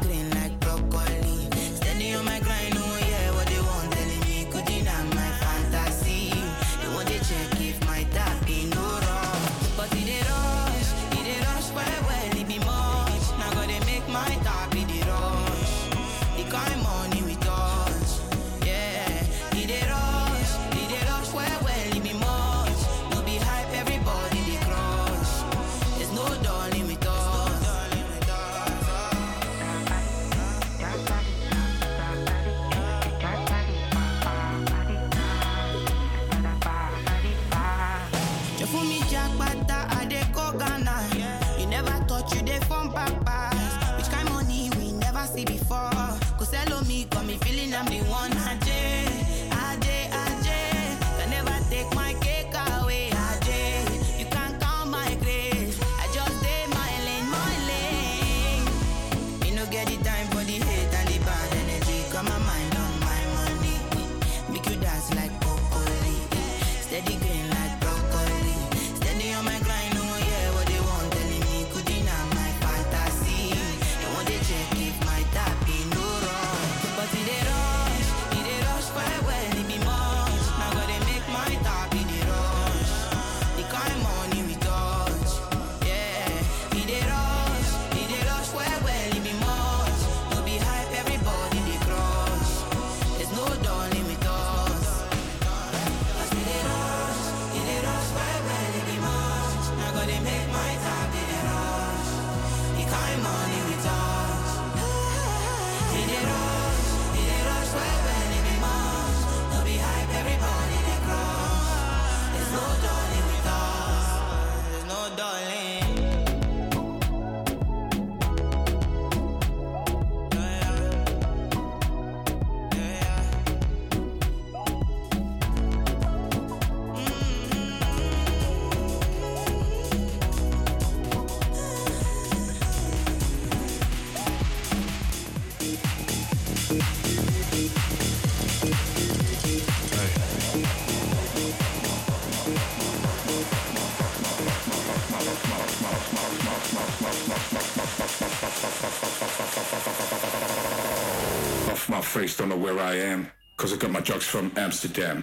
Jocks from Amsterdam.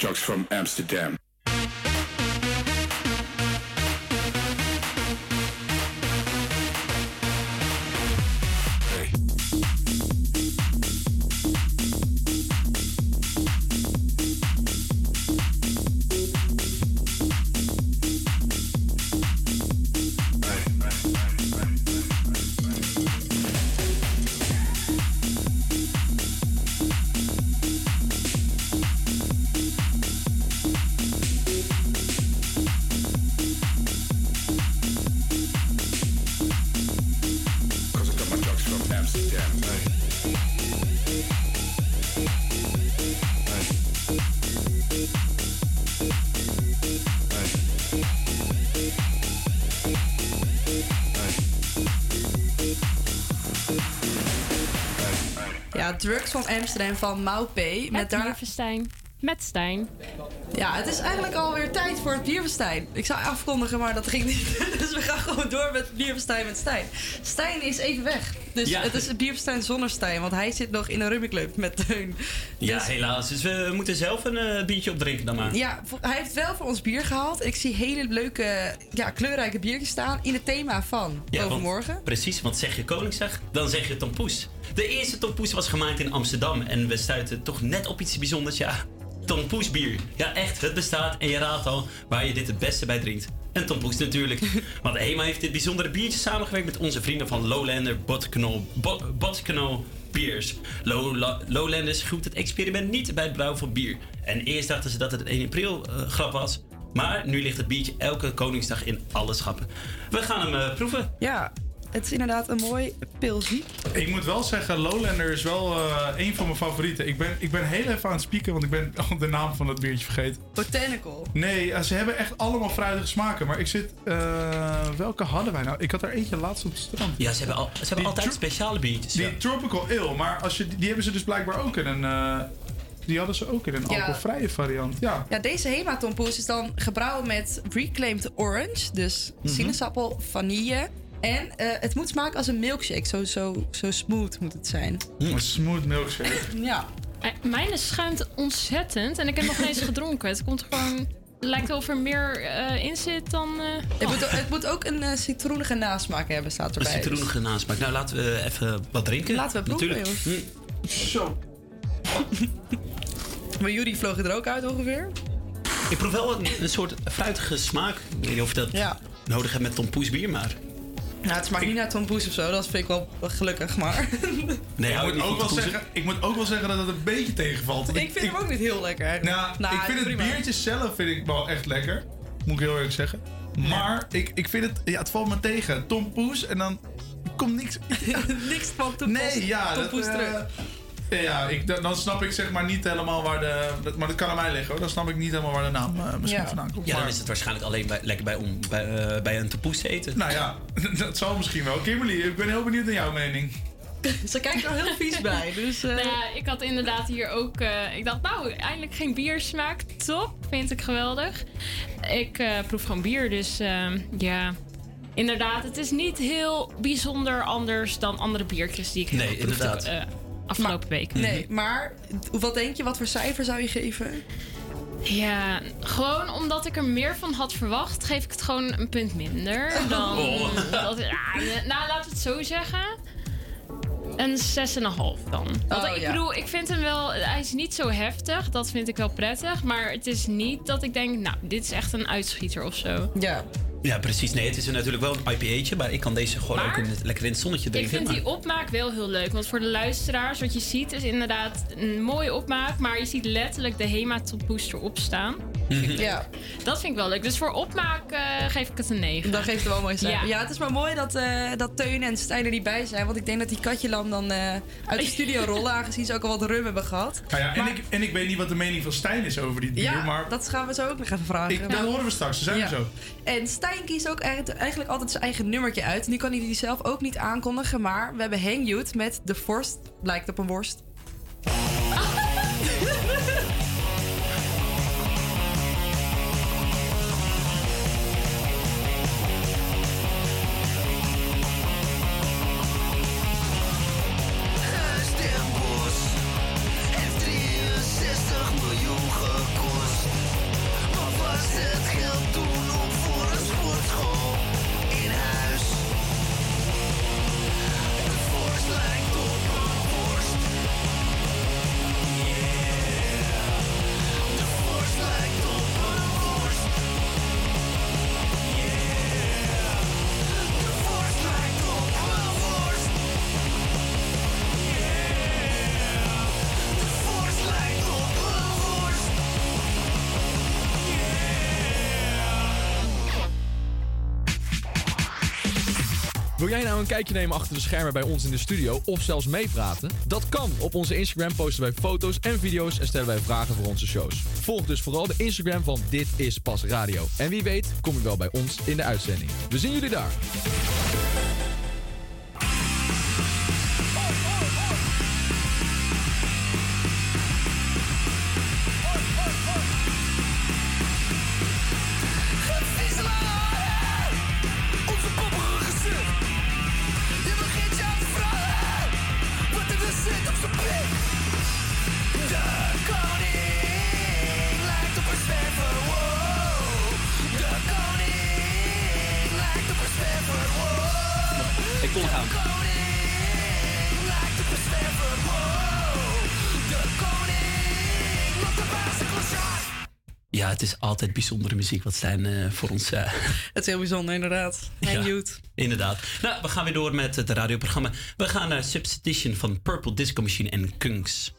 Jocks from Amsterdam. Van Amsterdam van Mau P. Met, Met daar... Bierfestijn. Met Stijn. Ja, het is eigenlijk alweer tijd voor het bierfestijn. Ik zou afkondigen, maar dat ging niet. Dus we gaan gewoon door met het bierfestijn met Stijn. Stijn is even weg. Dus Ja. het is het bierfestijn zonder Stijn. Want hij zit nog in een rummiclub met Teun. Ja, Dus- helaas. Dus we moeten zelf een eh, biertje opdrinken dan maar. Ja, hij heeft wel voor ons bier gehaald. Ik zie hele leuke, ja, kleurrijke biertjes staan in het thema van Ja, want- overmorgen. precies, want zeg je Koningsdag, dan zeg je tompoes. De eerste tompoes was gemaakt in Amsterdam en we stuiten toch net op iets bijzonders. Ja, tompoesbier. Ja, echt, het bestaat en je raadt al waar je dit het beste bij drinkt. En tompoes natuurlijk. Want Hema heeft dit bijzondere biertje samengewerkt met onze vrienden van Lowlander Botcanol Bo- Botcanol Beers. Low- Lowlanders groept het experiment niet bij het brouwen van bier. En eerst dachten ze dat het een 1 april eh, grap was. Maar nu ligt het biertje elke Koningsdag in alle schappen. We gaan hem eh, proeven. Ja, het is inderdaad een mooi pilsie. Ik moet wel zeggen, Lowlander is wel eh, een van mijn favorieten. Ik ben, ik ben heel even aan het spieken, want ik ben de naam van het biertje vergeten. Botanical. Nee, eh, ze hebben echt allemaal fruitige smaken. Maar ik zit... eh, welke hadden wij nou? Ik had er eentje laatst op het strand. Ja, ze hebben, al, ze hebben altijd speciale biertjes. Die ja. Tropical Ale, maar als je, die hebben ze dus blijkbaar ook in een... eh, die hadden ze ook in een Ja. alcoholvrije variant. Ja. Ja, deze Hematompoes is dan gebrouwen met reclaimed orange. Dus Mhm. sinaasappel, vanille, En eh, het moet smaken als een milkshake. Zo, zo, zo smooth moet het zijn. Een smooth milkshake. Ja. Eh, Mijne schuimt ontzettend en ik heb nog niet eens gedronken. Het komt gewoon. Het lijkt wel of er meer eh, in zit dan. eh, Het, moet, het moet ook een eh, citroenige nasmaak hebben, staat Een erbij. Dus citroenige nasmaak. Nou, laten we even wat drinken. Laten we proeven, Natuurlijk. jongens. Zo. Maar jullie vlogen er ook uit ongeveer? Ik proef wel een, een soort fruitige smaak. Ik weet niet of je dat nodig hebt met tompoes bier, maar... Nou, het smaakt niet naar tompoes of zo. Dat vind ik wel gelukkig, maar... Nee, ik, moet ook wel tompoes? zeggen, ik moet ook wel zeggen dat het een beetje tegenvalt. Ik vind hem ook niet heel lekker eigenlijk. Nou, Nou, ik vind het prima. biertje zelf vind ik wel echt lekker. Moet ik heel eerlijk zeggen. Maar ik, ik vind het, ja, het valt me tegen. Tom Poes en dan komt niks. niks van Tom Poes- Nee, ja. Tom dat, Poes eh, terug. Ja, ik, dan, dan snap ik zeg maar niet helemaal waar de. Dat, maar dat kan aan mij liggen hoor. Dan snap ik niet helemaal waar de naam eh, misschien Ja. vandaan komt. Ja, dan is het waarschijnlijk alleen bij, lekker bij, om, bij, eh, bij een tompoes te eten. Nou ja, dat zal misschien wel. Kimberly, ik ben heel benieuwd naar jouw mening. Ze kijkt er heel vies bij, dus... Nou ja, ik had inderdaad hier ook. eh, ik dacht, nou, eindelijk geen biersmaak. Top, vind ik geweldig. Ik eh, proef gewoon bier, dus ehm, ja. Inderdaad, het is niet heel bijzonder anders dan andere biertjes die ik heb Nee, geproefd, inderdaad. eh, afgelopen week. Nee, maar wat denk je? Wat voor cijfer zou je geven? Ja, gewoon omdat ik er meer van had verwacht, geef ik het gewoon een punt minder. Dan Oh. dat, ja, nou, we het zo zeggen. Een 6,5 dan. Want Oh, ik ja. bedoel, ik vind hem wel. Hij is niet zo heftig. Dat vind ik wel prettig. Maar het is niet dat ik denk, nou, dit is echt een uitschieter of zo. Ja. Ja, precies. Nee, het is natuurlijk wel een IPA'tje, maar ik kan deze gewoon Maar ook in het- lekker in het zonnetje Ik drinken. vind maar- die opmaak wel heel leuk. Want voor de luisteraars, wat je ziet, is inderdaad een mooie opmaak. Maar je ziet letterlijk de Hema Top Booster opstaan. Mhm. Ja. Dat vind ik wel leuk. Dus voor opmaak eh, geef ik het een 9. Dan geeft het wel mooi cijfer. Ja. Ja. het is maar mooi dat, eh, dat Teun en Stijn er niet bij zijn. Want ik denk dat die Katjelam dan eh, uit de studio rollen. Aangezien ze ook al wat rum hebben gehad. Nou ja, en, ik, en ik weet niet wat de mening van Stijn is over dit bier, Ja, maar dat gaan we zo ook nog even vragen. ik, dat horen we straks. Ze zijn Ja. er zo. En Stijn kiest ook eigenlijk altijd zijn eigen nummertje uit. Nu kan hij die zelf ook niet aankondigen. Maar we hebben Hang met De Vorst. Blijkt op een worst. Een kijkje nemen achter de schermen bij ons in de studio of zelfs meepraten? Dat kan. Op onze Instagram posten wij foto's en video's en stellen wij vragen voor onze shows. Volg dus vooral de Instagram van Dit is Pas Radio. En wie weet kom je wel bij ons in de uitzending. We zien jullie daar. Het is altijd bijzondere muziek wat Stijn eh, voor ons... eh, Het is heel bijzonder, inderdaad. Hang Ja. Inderdaad. Nou, we gaan weer door met het radioprogramma. We gaan naar Substitution van Purple Disco Machine en Kungs.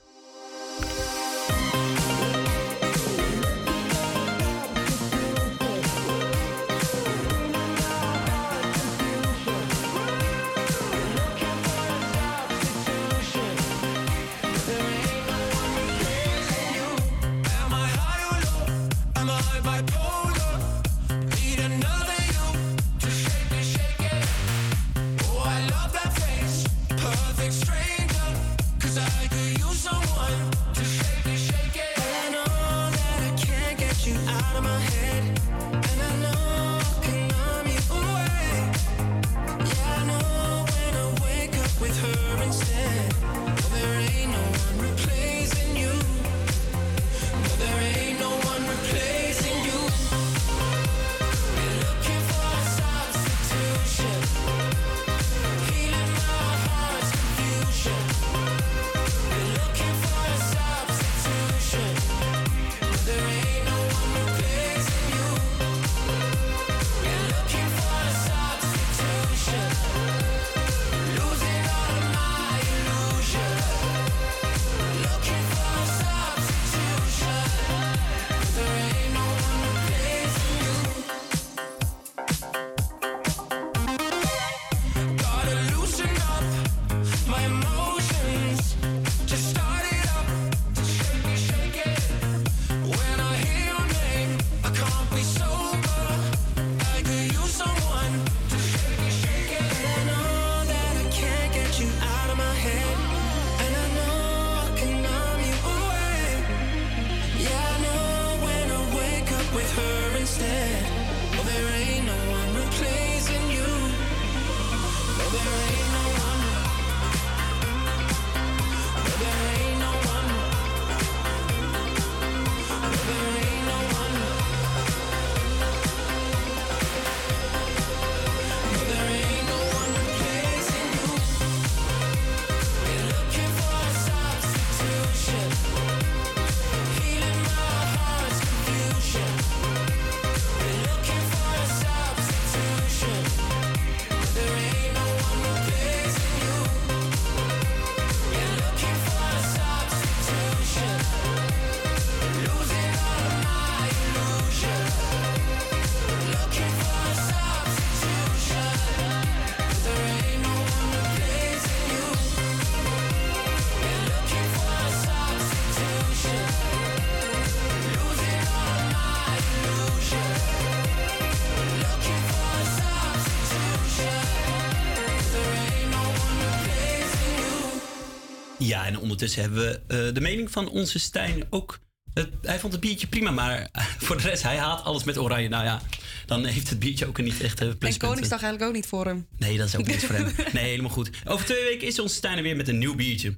Ondertussen hebben we eh, de mening van onze Stijn ook. Het, hij vond het biertje prima, maar eh, voor de rest, hij haat alles met oranje. Nou ja, dan heeft het biertje ook een niet echt uh, En pluspunten. Koningsdag eigenlijk ook niet voor hem. Nee, dat is ook niks voor hem. Nee, helemaal goed. Over twee weken is onze Stijn er weer met een nieuw biertje.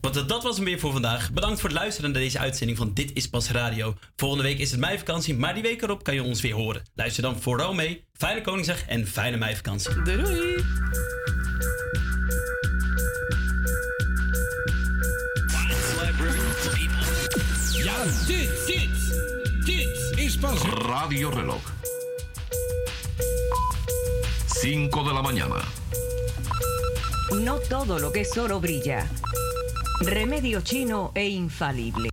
Want dat- dat was hem weer voor vandaag. Bedankt voor het luisteren naar deze uitzending van Dit is Pas Radio. Volgende week is het meivakantie, maar die week erop kan je ons weer horen. Luister dan vooral mee. Fijne Koningsdag en fijne meivakantie. Doei doei. Radio Reloj. 5 de la mañana. No todo lo que es oro brilla. Remedio chino e infalible.